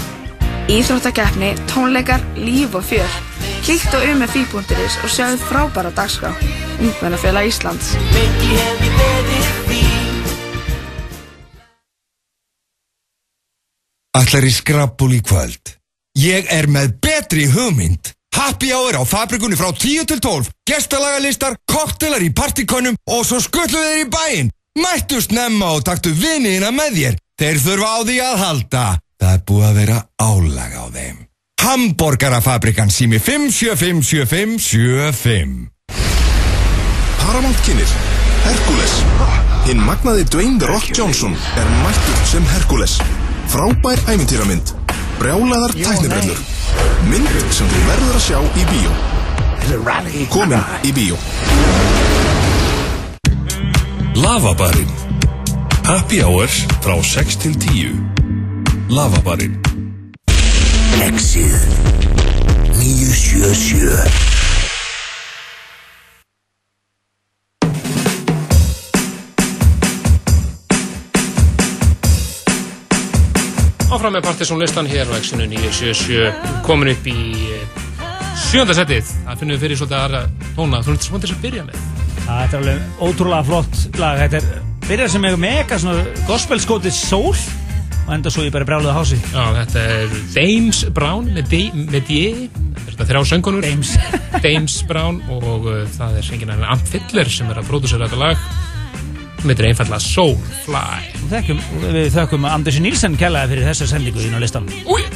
Íþróttakeppni, tónleikar, líf og fjör. Kíkt á umfi.is og sjáðu frábæra dagskrá. Ungmennafélag Íslands. Ætlar í skrabbul í kvöld. Ég er með betri hugmynd. Happy hour á fabrikunni frá 10 til 12. Gestalagalistar, koktelar í partikonum og svo skullu þeir í bæinn. Mættu snemma og taktu viniðina með þér. Þeir þurfa á því að halda. Það er búið að vera álag á þeim. Hamborgarafabrikan sími 5757575. Paramount kynir Hercules. Hinn magnaði Dwayne The Rock Johnson er mættur sem Hercules. Frábær æmintýramynd Brjálaðar tæknibrellur. Mynd sem þú verður að sjá í bíó. Komin í bíó. Lavabarinn Happy Hours frá 6 til 10 Lavabarinn. Exið 977 Áfram með Partiðsson listan hér á Exinu 977 komin upp í eh, sjönda setið. Það finnum við fyrir svolítið aðra tóna. Þú ert svona til að byrja með. Það er alveg ótrúlega flott lag. Þetta er byrjað sem eitthvað mega svona gospelskotið sól og enda svo ég bara brjáluði hási. Já, þetta er Dames Brown með D, með D þetta er þrjá söngunur Dames Dames Brown og uh, það er enginn annar Amp Fiddler sem er að pródúsera þetta lag með þetta er einfallega Soulfly Við þökkum, við þökkum Andersi Nílsen kellaði fyrir þessa sendingu inn á listan. Úi!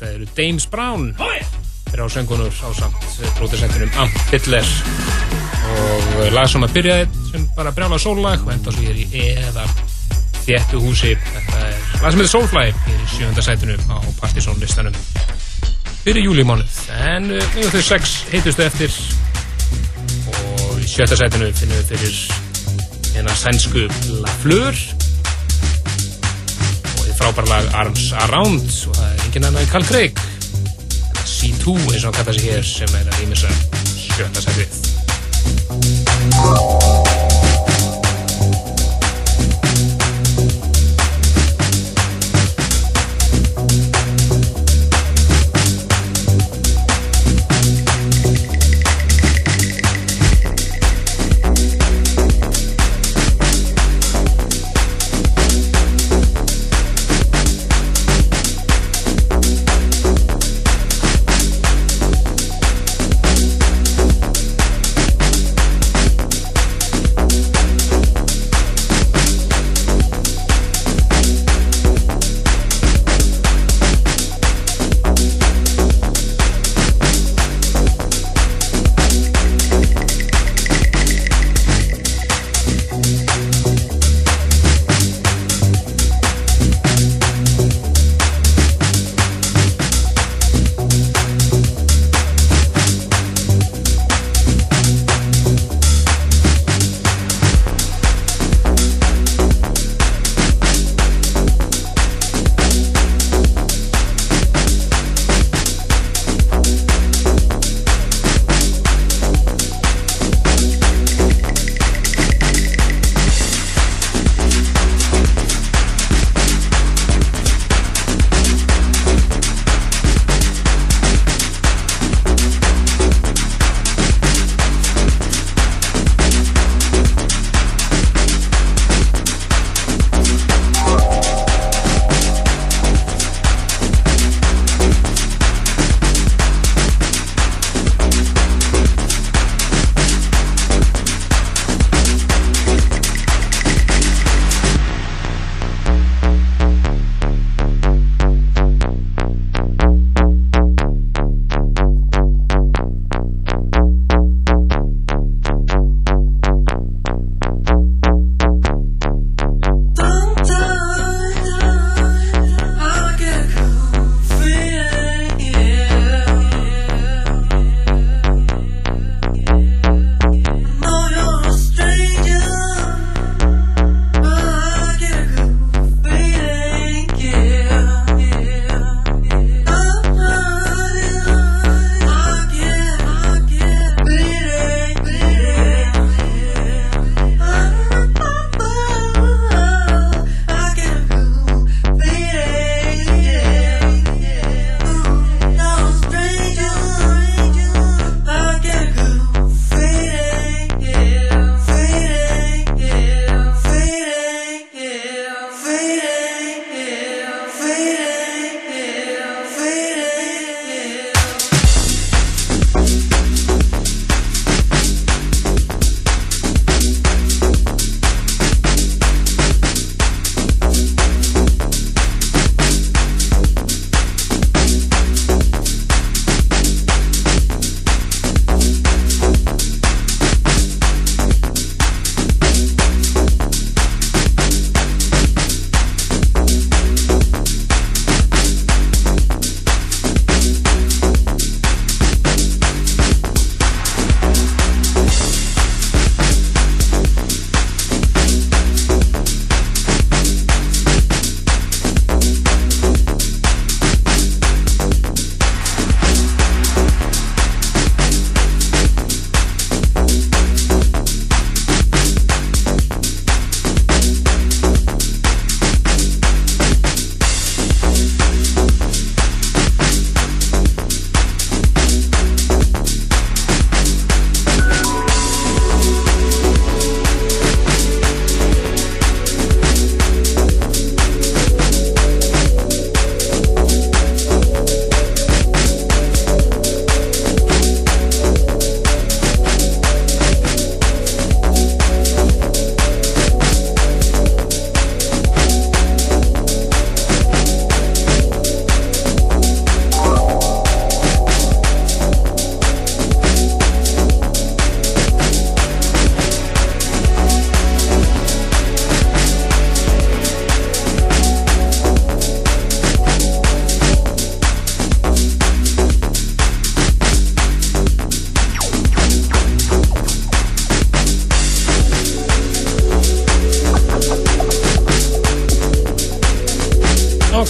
Þetta eru James Brown. Þeir á söngunur á samt pródusentinum Amp Hitler. Og lag sem að byrjaði sem bara brjála sólag og enda svo hér í eða þéttu húsi. Þetta er lag sem Soulfly hér í sjönda sætinu á Partizón listanum fyrir júlímánuð. En uh, við þau sex heitustu eftir og í sjötta sætinu finnum við fyrir hérna sænsku La Fleur og því frábæra lag Arms Around og það engin annar en Carl Craig C2 eins og hann kallar sig hér sem er að rýmisa sjötta sætið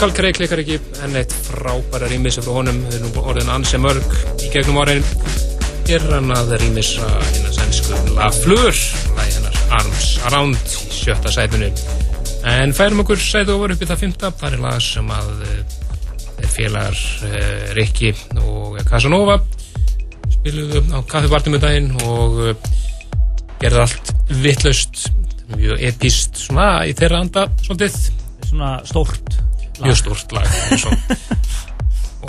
Carl Craig klikkar ekki enn eitt frábæra rýmissi frá honum. Við erum orðin ansi mörg í gegnum árin. Er hann að rýmissa hennar sænsku La Fleur lagi hennar Arms Around í sjötta sætinu. En færum okkur sætu over upp í það fymta það er lag sem að eh, er félagar uh, Rikki og Casanova. Spiluðu á kaffibartum með daginn og uh, gerði allt vittlaust mjög epist svona í þeirra anda svolítið. Svona stórt mjög stórt lag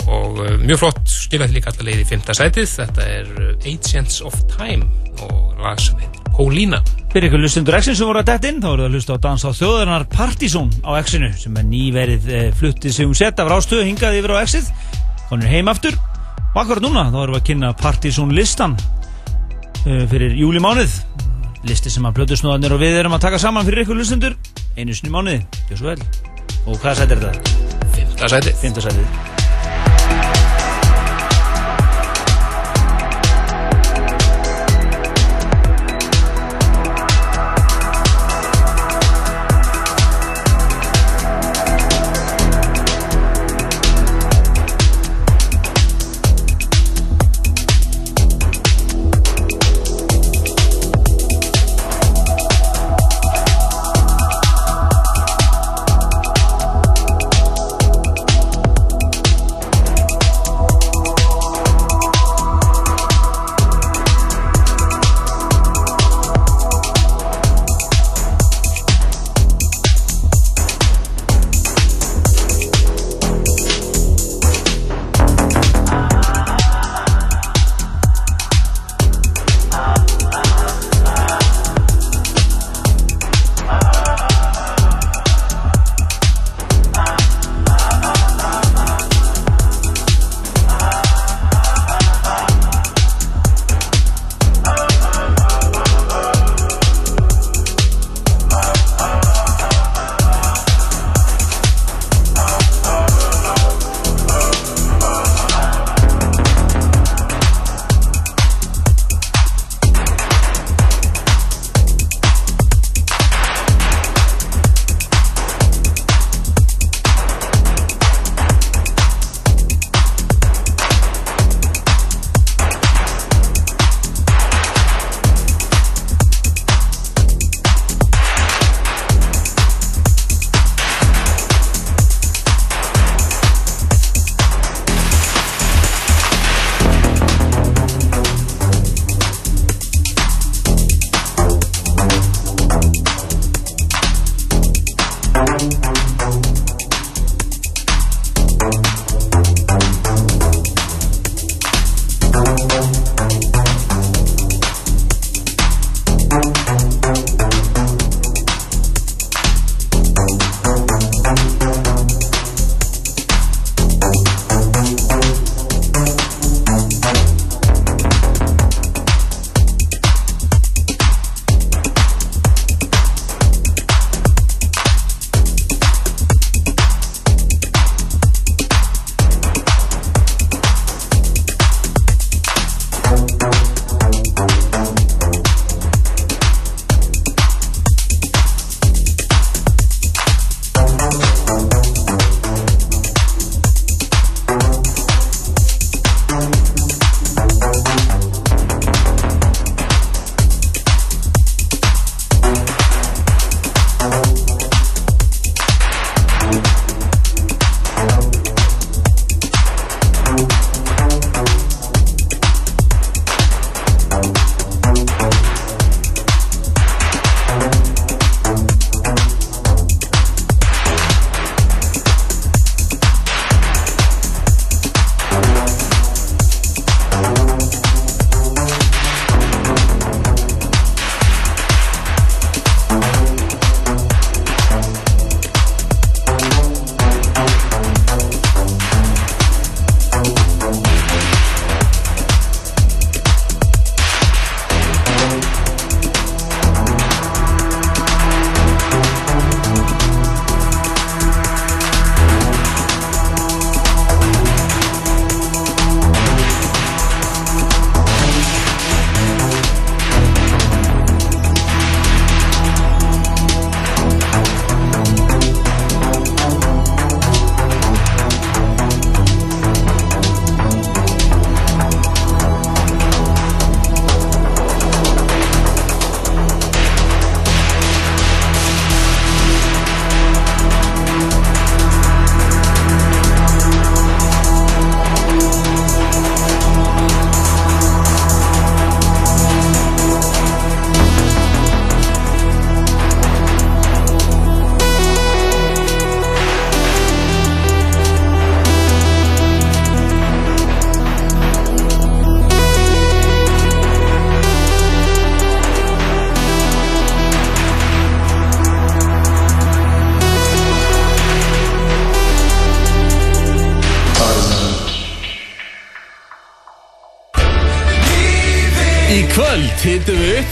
og uh, mjög flott skilaði líka alltaf leið í fymta sætið. Þetta er uh, Agents of Time og lag sem heitir Paulina. Fyrir ykkur hlustundur X-in sem voru að detta inn þá voru það að hlusta á dans á þjóðarinnar Partizón á X-inu sem er nýverið e, fluttið sem um sett af rástöðu hingað yfir á X-ið. Konur heim aftur. Og akkurat núna þá erum við að kynna Partizón listan fyrir júlimánuð listi sem að blötusnóðanir og við erum að taka saman fyrir ykkur hlustundur einu sinni mánuði, gjör svo vel og hvaða sæti er þetta? Fymta sætið Fymta sætið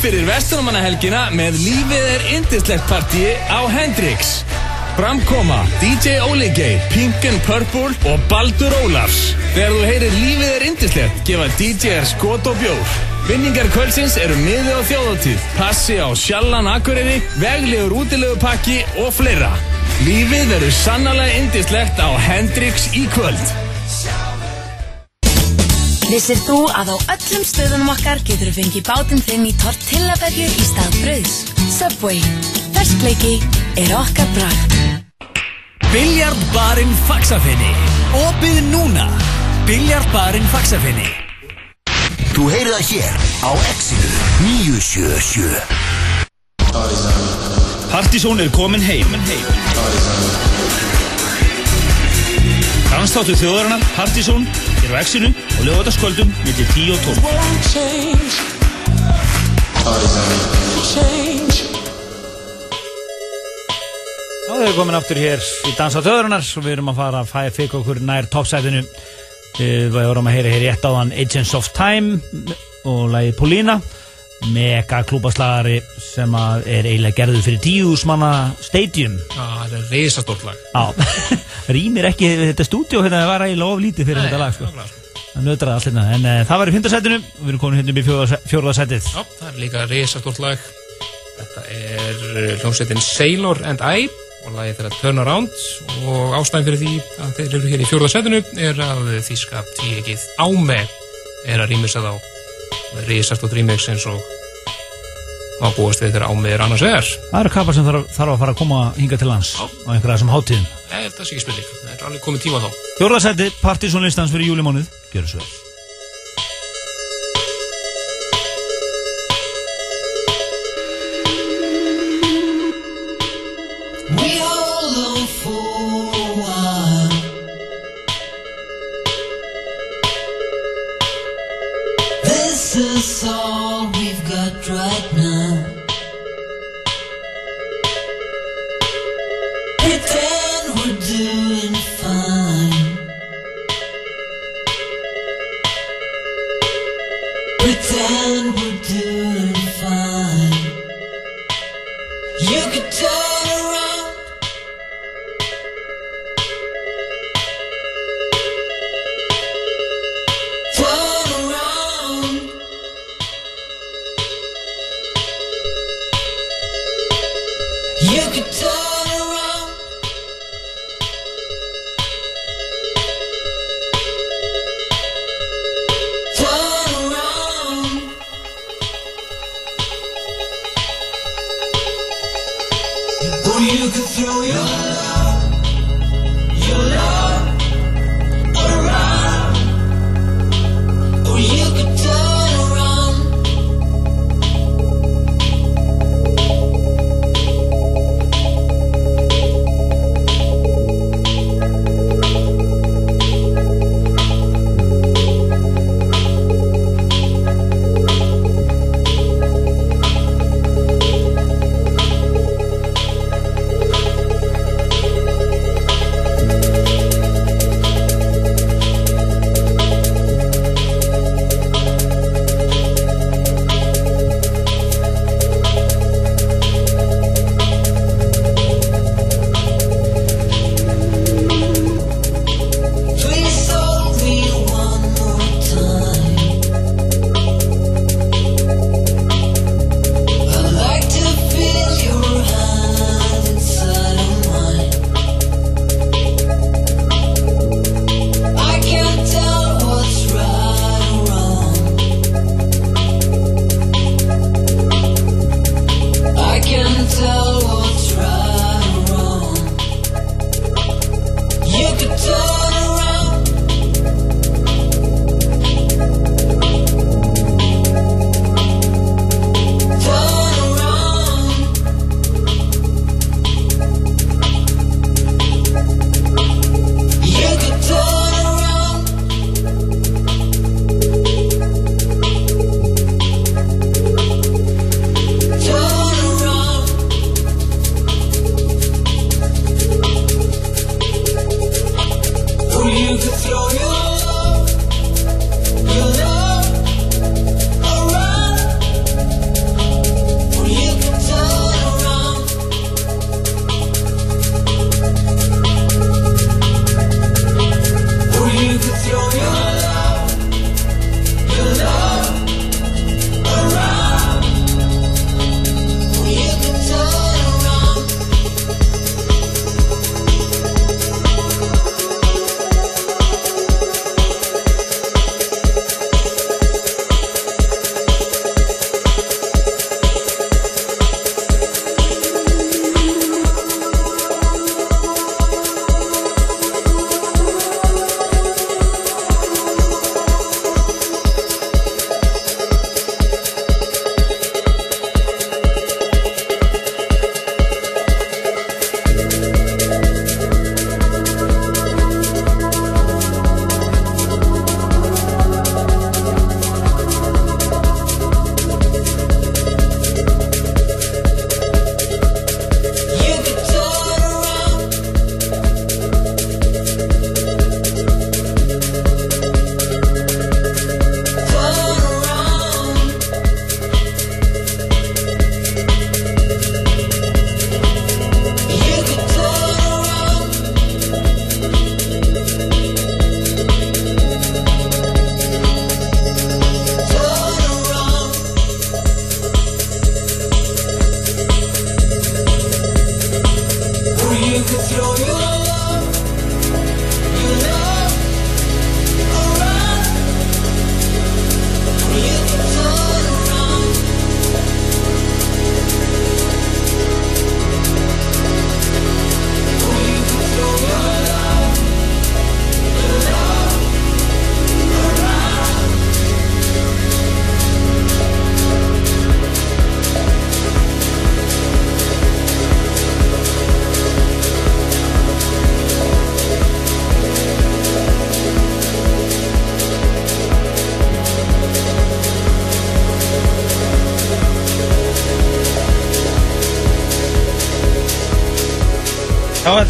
fyrir Vestlunumannahelgina með Lífið er indislegt partíi á Hendrix. Framkoma DJ Óli Geir, Pink and Purple og Baldur Ólafs. Þegar þú heyrir Lífið er indislegt gefa DJ-ar skot og bjór. Vinningar kvöldsins eru miði á þjóðatíð, passi á Sjallan Akureyri, veglegur útilegupakki og fleira. Lífið verður sannarlega indislegt á Hendrix í kvöld. Vissir þú að á öllum stöðunum okkar getur þú fengið bátinn þinn í tortillaberju í stað brauðs? Subway. Ferskleiki er okkar bragð. Biljardbarinn Faxafinni Opið núna Biljardbarinn Faxafinni Þú heyrið það hér á Exinu 977 Partizón er komin heim. Dansþáttu þjóðarinnar, Partizón, er á Exinu og lögataskvöldum millir 10 og 12. Já, við erum komin aftur hér í Dansa Töðurinnar og við erum að fara að fæða fyrir okkur nær toppsætinu. Við vorum að heyra hér rétt á þann Agents of Time og lagið Polina. Mega klúbaslagari sem að er eiginlega gerður fyrir tíusmanna stadium. Já, það er reisastórt lag. Já, rýmir ekki þetta stúdíu hérna, það var eiginlega of lítið fyrir Nei, þetta lag. Sko. Það nötraði allt hérna, en uh, það var í fyndarsætinu og við erum komin hérna upp í fjórða- fjórða sætið. Já, það er líka reisastórt lag. Þetta er uh, hljómsveitin Sailor and I og lagið þeirra Turn Around og ástæðin fyrir því að þeir eru hér í fjórða setinu er að þýska tíegið Áme er að rýmisa þá með reisastórt remix eins og að búast við þegar Áme er annars vegar. Það eru kapar sem þarf, þarf að fara að koma hinga til lands á einhverja þessum hátíðum. Nei, þetta sé ekki spurning. Það er alveg komið tíma þá. Fjórða sætið, partysónlistans fyrir júlimónuð. Gjör svo vel.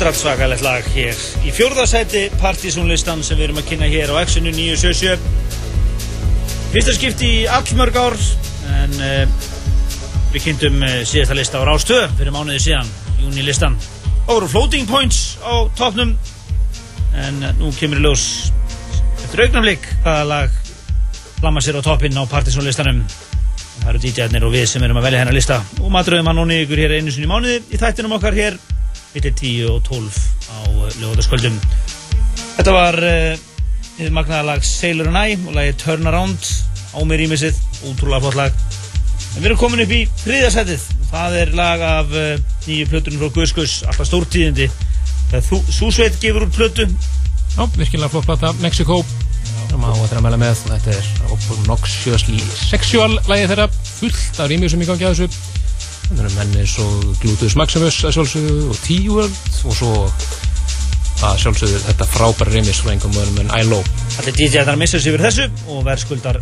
Þetta er svakalegt lag hér í fjórðasæti partysónlistan sem við erum að kynna hér á X-inu 977 Fyrsta skipti í allmörg ár en uh, við kynntum uh, síðasta lista á Rástöð fyrir mánuði síðan, júni listan og voru floating points á topnum en uh, nú kemur í ljós eftir augnamlik hvaða lag lamma sér á toppinn á partysónlistanum Það eru DJ-arnir og við sem erum að velja hennar lista. Og maturöðum hann og ykkur hér einu sinni mánuði í þættinum okkar hér millir 10 og 12 á lögóðaskvöldum. Þetta var uh, magnaða lag Sailor and I og lagi Turnaround á mér ímissið, útrúlega flott lag. En við erum komin upp í þriðasætið. Það er lag af uh, nýju plötunum frá Guðskus, alltaf stórtíðindi. Súsveit gefur út plötu. Já, virkilega flott plata, Mexico sem á að þeirra að mæla með þetta er Obnoxiously Sexual lagið þeirra, fullt af rýmjur sem ég gangi að þessu þetta menn eins og Glutus Maximus að sjálfsögðu og T-World og svo að sjálfsögðu þetta frábæra rýmis frá einhverjum öðrum en I-Lo Allir DJ-arnar missa sig yfir þessu og verðskuldar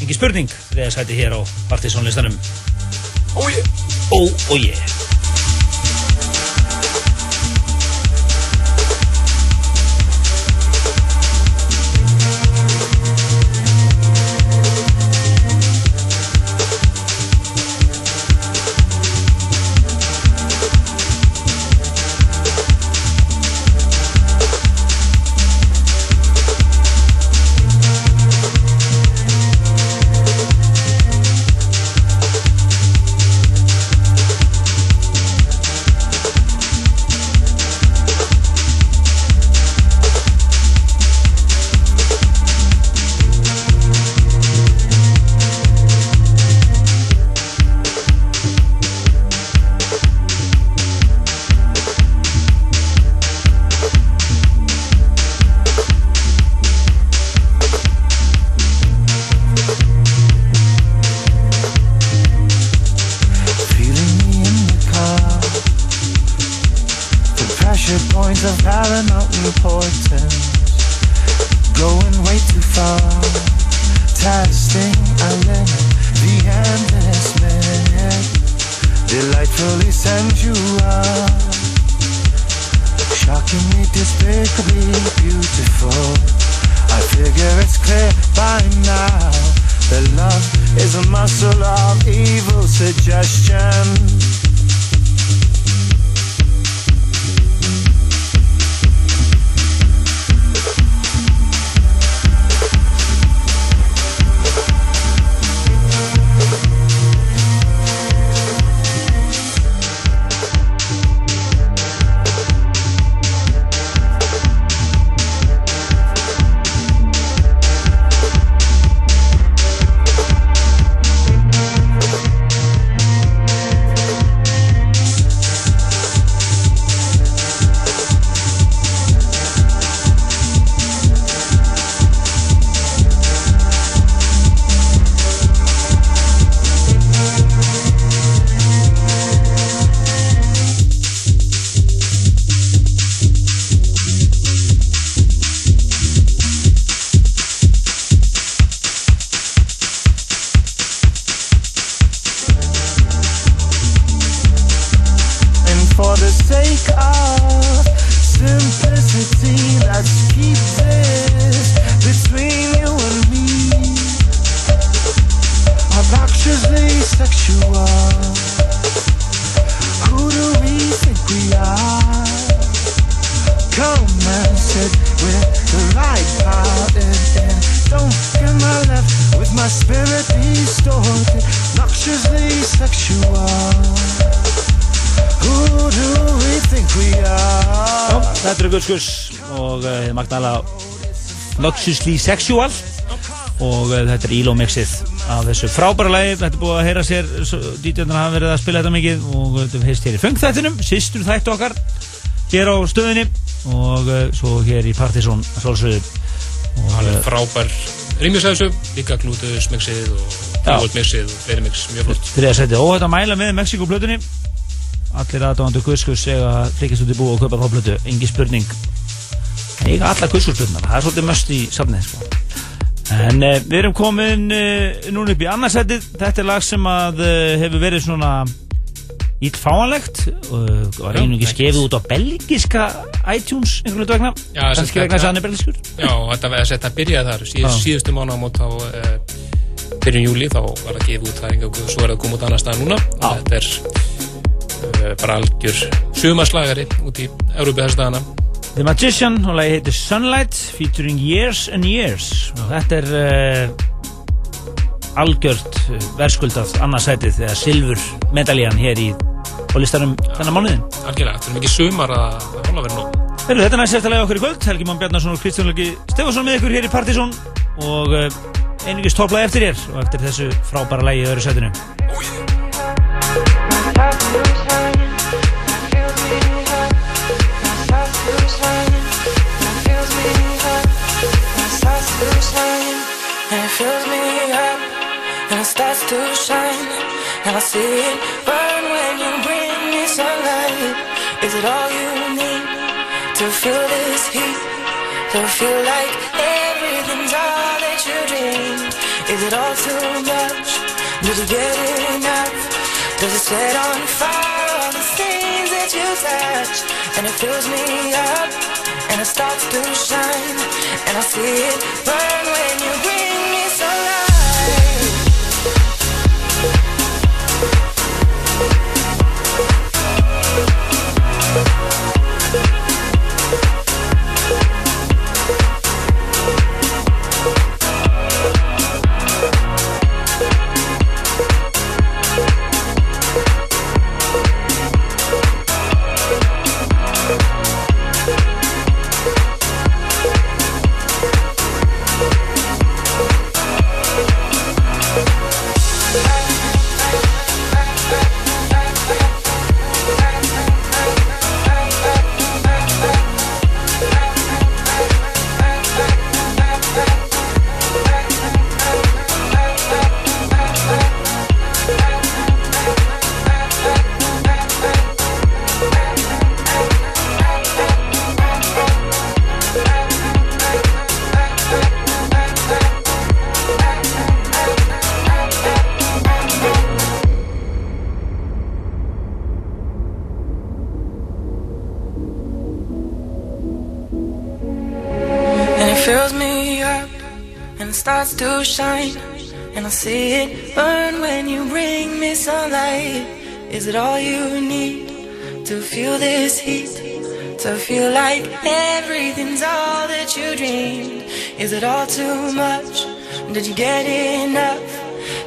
engi spurning þegar það sæti hér á partysónlistanum. Oh yeah! Luxusly Sexual. Og uh, þetta er Elo mixið af þessu frábæra lagi. Þetta er búið að heyra sér DJ-arnar hafa verið að spila þetta mikið. Og þetta heist hér í fengþættinum sýstur þættu okkar hér á stöðinni. Og uh, svo hér í Partizón svolsöðu Það er frábær rýmis að þessu, líka Glutus mixið og T-World mixið og fleiri mix, mjög flott. Þriða seti og þetta mæla með Mexiko plötunni allir aðdóðandu Guðskus eiga að flikast út í búi og kaupa þá plötu. Engi spurning eiga alla Guðskus plötunar það er svolítið möst í safnið sko. en uh, við erum komin uh, núna upp í annarsettið þetta er lag sem að uh, hefur verið svona ít fáanlegt og var einungis gefið út á belgiska iTunes einhvern veginn vegna. Kannski vegna þess að hann er belgiskur. Já, þetta var þetta byrjaði þar. Síð, síðustu mánu á mót á byrjun júli þá var það gefið út það og svo er það komið út annar stað núna. Þetta er bara algjör sumarslagari út í Európi þess dagana The Magician og lagi heitir Sunlight featuring Years and Years. Og þetta er uh, algjört uh, verðskuldað annarsætið eða silfur medaljan hér í á listanum þennan mánuðin Algjörlega, þetta er mikið sumar að að hóla verið nóg Heyrðu, Þetta er næst eftir lagi okkur í kvöld. Helgi Már Bjarnason og Kristján Lagi Stefansson með ykkur hér í Partizón. Og uh, einungis topplagi eftir hér og eftir þessu frábæra lagi í öðru sætinu fills me up, and it starts to shine. And I see it burn when you bring me sunlight. Is it all you need to feel this heat? To feel like everything's all that you dreamed? Is it all too much? Did you get enough? Does it set on fire all the things that you touch? And it fills me up, and it starts to shine. And I see it burn when you bring feel like everything's all that you dreamed? Is it all too much? Did you get enough?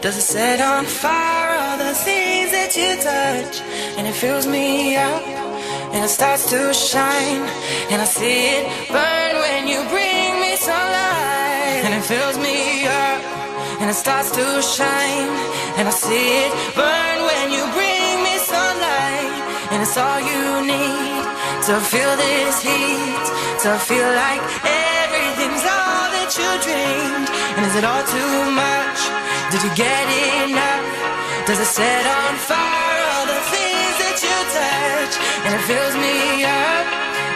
Does it set on fire all the things that you touch? And it fills me up and it starts to shine. And I see it burn when you bring me sunlight. And it fills me up and it starts to shine. And I see it burn when you bring me sunlight. And it's all you need to feel this heat. To feel like everything's all that you dreamed. And is it all too much? Did you get enough? Does it set on fire all the things that you touch? And it fills me up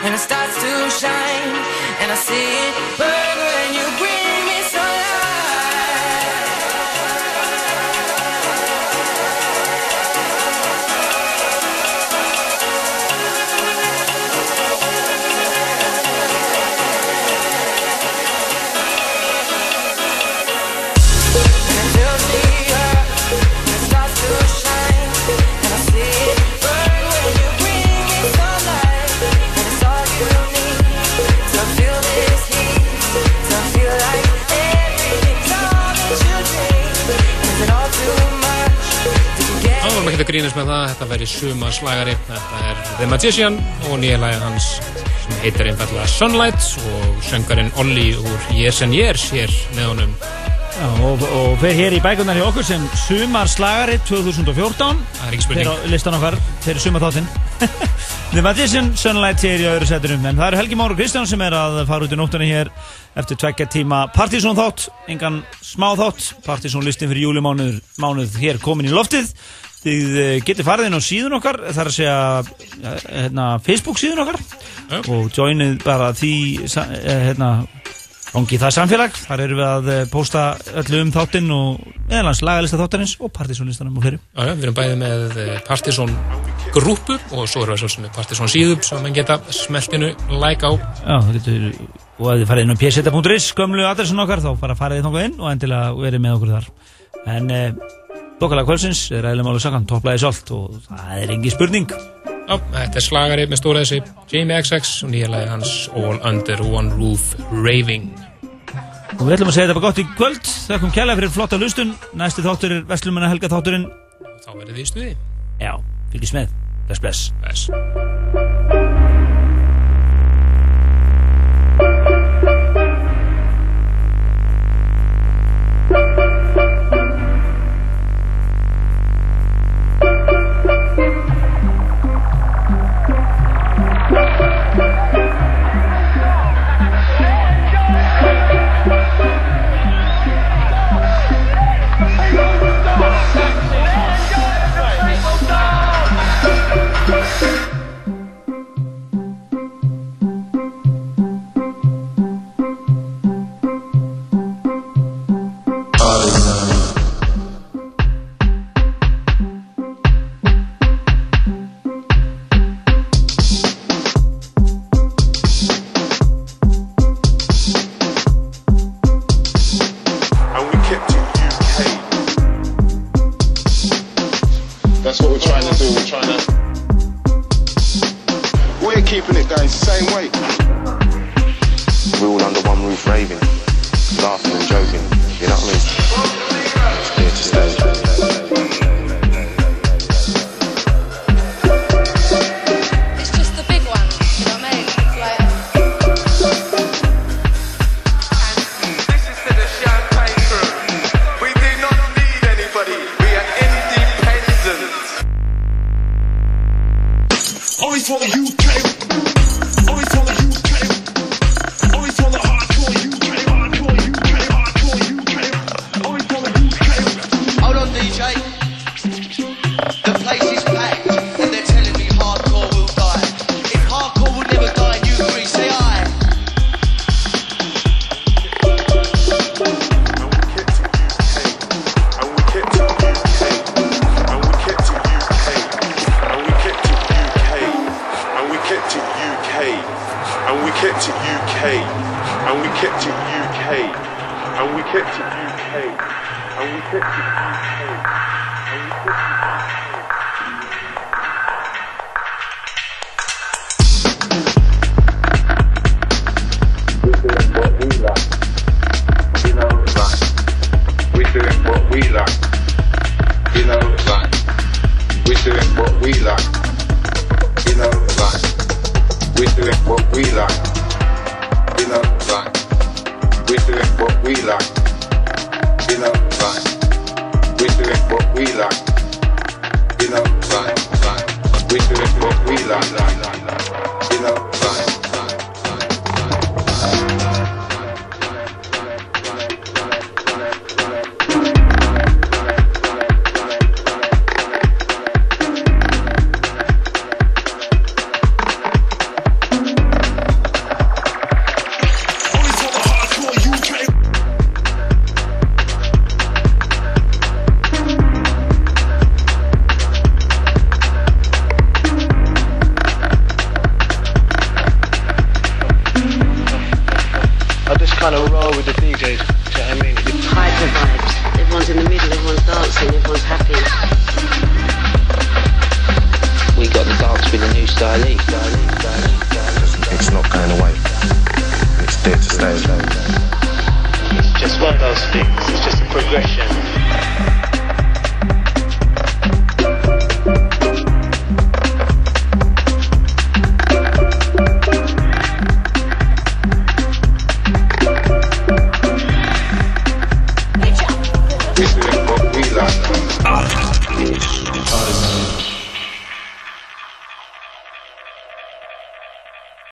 and it starts to shine. And I see it burn when you bring grínast með það, þetta væri sumarslagari, þetta er The Magician og nýja lagi hans sem heitir einfallega Sunlight og söngarinn Olli úr Years and Years hér með honum. Já, og, og fer hér í bækunar hjá okkur sem sumarslagari 2014 Það er ekki spurning. Fer á listan okkar, fyrir sumarþáttinn. The Magician, Sunlight hér í öðru seturum En það eru Helgi Már og Kristján sem er að fara út í nóttunni hér eftir tveggja tíma Partizón þátt, engan smá þátt Partizón listin fyrir júlimánuð mánuð hér komin í loftið Þið eh, getið farið inn á síðun okkar það er að segja eh, hérna, Facebook síðun okkar og joinið bara því eh, hérna, Gangi það samfélag, þar erum við að pósta öllu um þáttinn og meðalans lagalista þáttarins og partysónlistanum og fleiri. Já, já, við erum bæðið með eh, Partisan grúpu og svo erum við svo með Partisan síðu sem mann geta smeltinu like á. Já, það getur, og ef þið farið inn á pseta.is, gömlu adressin okkar, þá bara farið þið þangað inn og endilega verið með okkur þar. En Dokkalega kvöldsins er ræðilega málu sakan, topplæði svolít og það er engi spurning. Já, þetta er slagari með stóra þessi Jamie XX og nýja lagi hans All Under One Roof Raving. Og við ætlum að segja þetta bara gott í kvöld. Þakkum kjærlega fyrir flotta hlustun. Næsti þáttur er Veslumanna Helga þátturinn. Þá verður þið í stuði. Já, fylgjast með. Bless, bless. Bless.